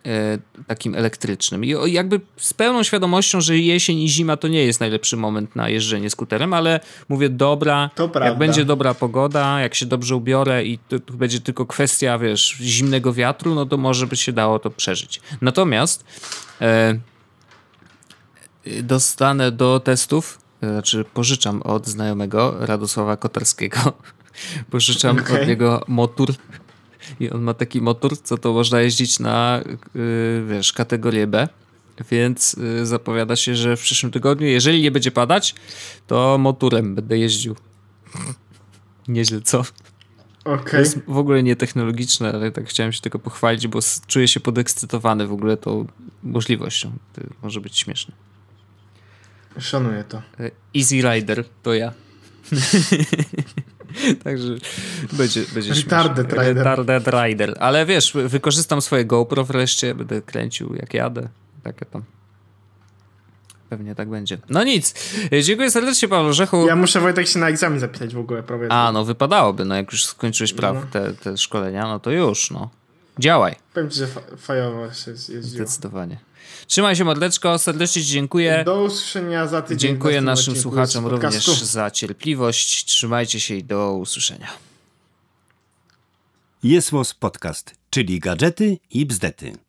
e, takim elektrycznym. I jakby z pełną świadomością, że jesień i zima to nie jest najlepszy moment na jeżdżenie skuterem, ale mówię, dobra, jak będzie dobra pogoda, jak się dobrze ubiorę i to, to, będzie tylko kwestia, wiesz, zimnego wiatru, no to może by się dało to przeżyć. Natomiast e, dostanę do testów znaczy pożyczam od znajomego Radosława Kotarskiego. *laughs* Pożyczam okay. od niego motor i on ma taki motor, co to można jeździć na, yy, wiesz, kategorię B. Więc yy, zapowiada się, że w przyszłym tygodniu, jeżeli nie będzie padać, to motorem będę jeździł. *laughs* Nieźle, co? Okay. To jest w ogóle nietechnologiczne, ale tak chciałem się tylko pochwalić, bo czuję się podekscytowany w ogóle tą możliwością. To może być śmieszne. Szanuję to. E, Easy Rider to ja. *laughs* Także będzie, będzie Retarded Rider. Retarded Rider. Ale wiesz, wykorzystam swoje GoPro wreszcie, będę kręcił jak jadę. Takie tam. Pewnie tak będzie. No nic. Dziękuję serdecznie, Paweł Rzechu. Ja muszę Wojtek się na egzamin zapisać w ogóle. Prawie A, no wypadałoby. No jak już skończyłeś praw, no. te, te szkolenia, no to już, no. Działaj. Powiem ci, że fa fajowo się jeździło. Zdecydowanie. Trzymaj się, mordeczko. Serdecznie Ci dziękuję. Do usłyszenia za tydzień. Dziękuję naszym słuchaczom również za cierpliwość. Trzymajcie się i do usłyszenia. Jest Podcast, czyli gadżety i bzdety.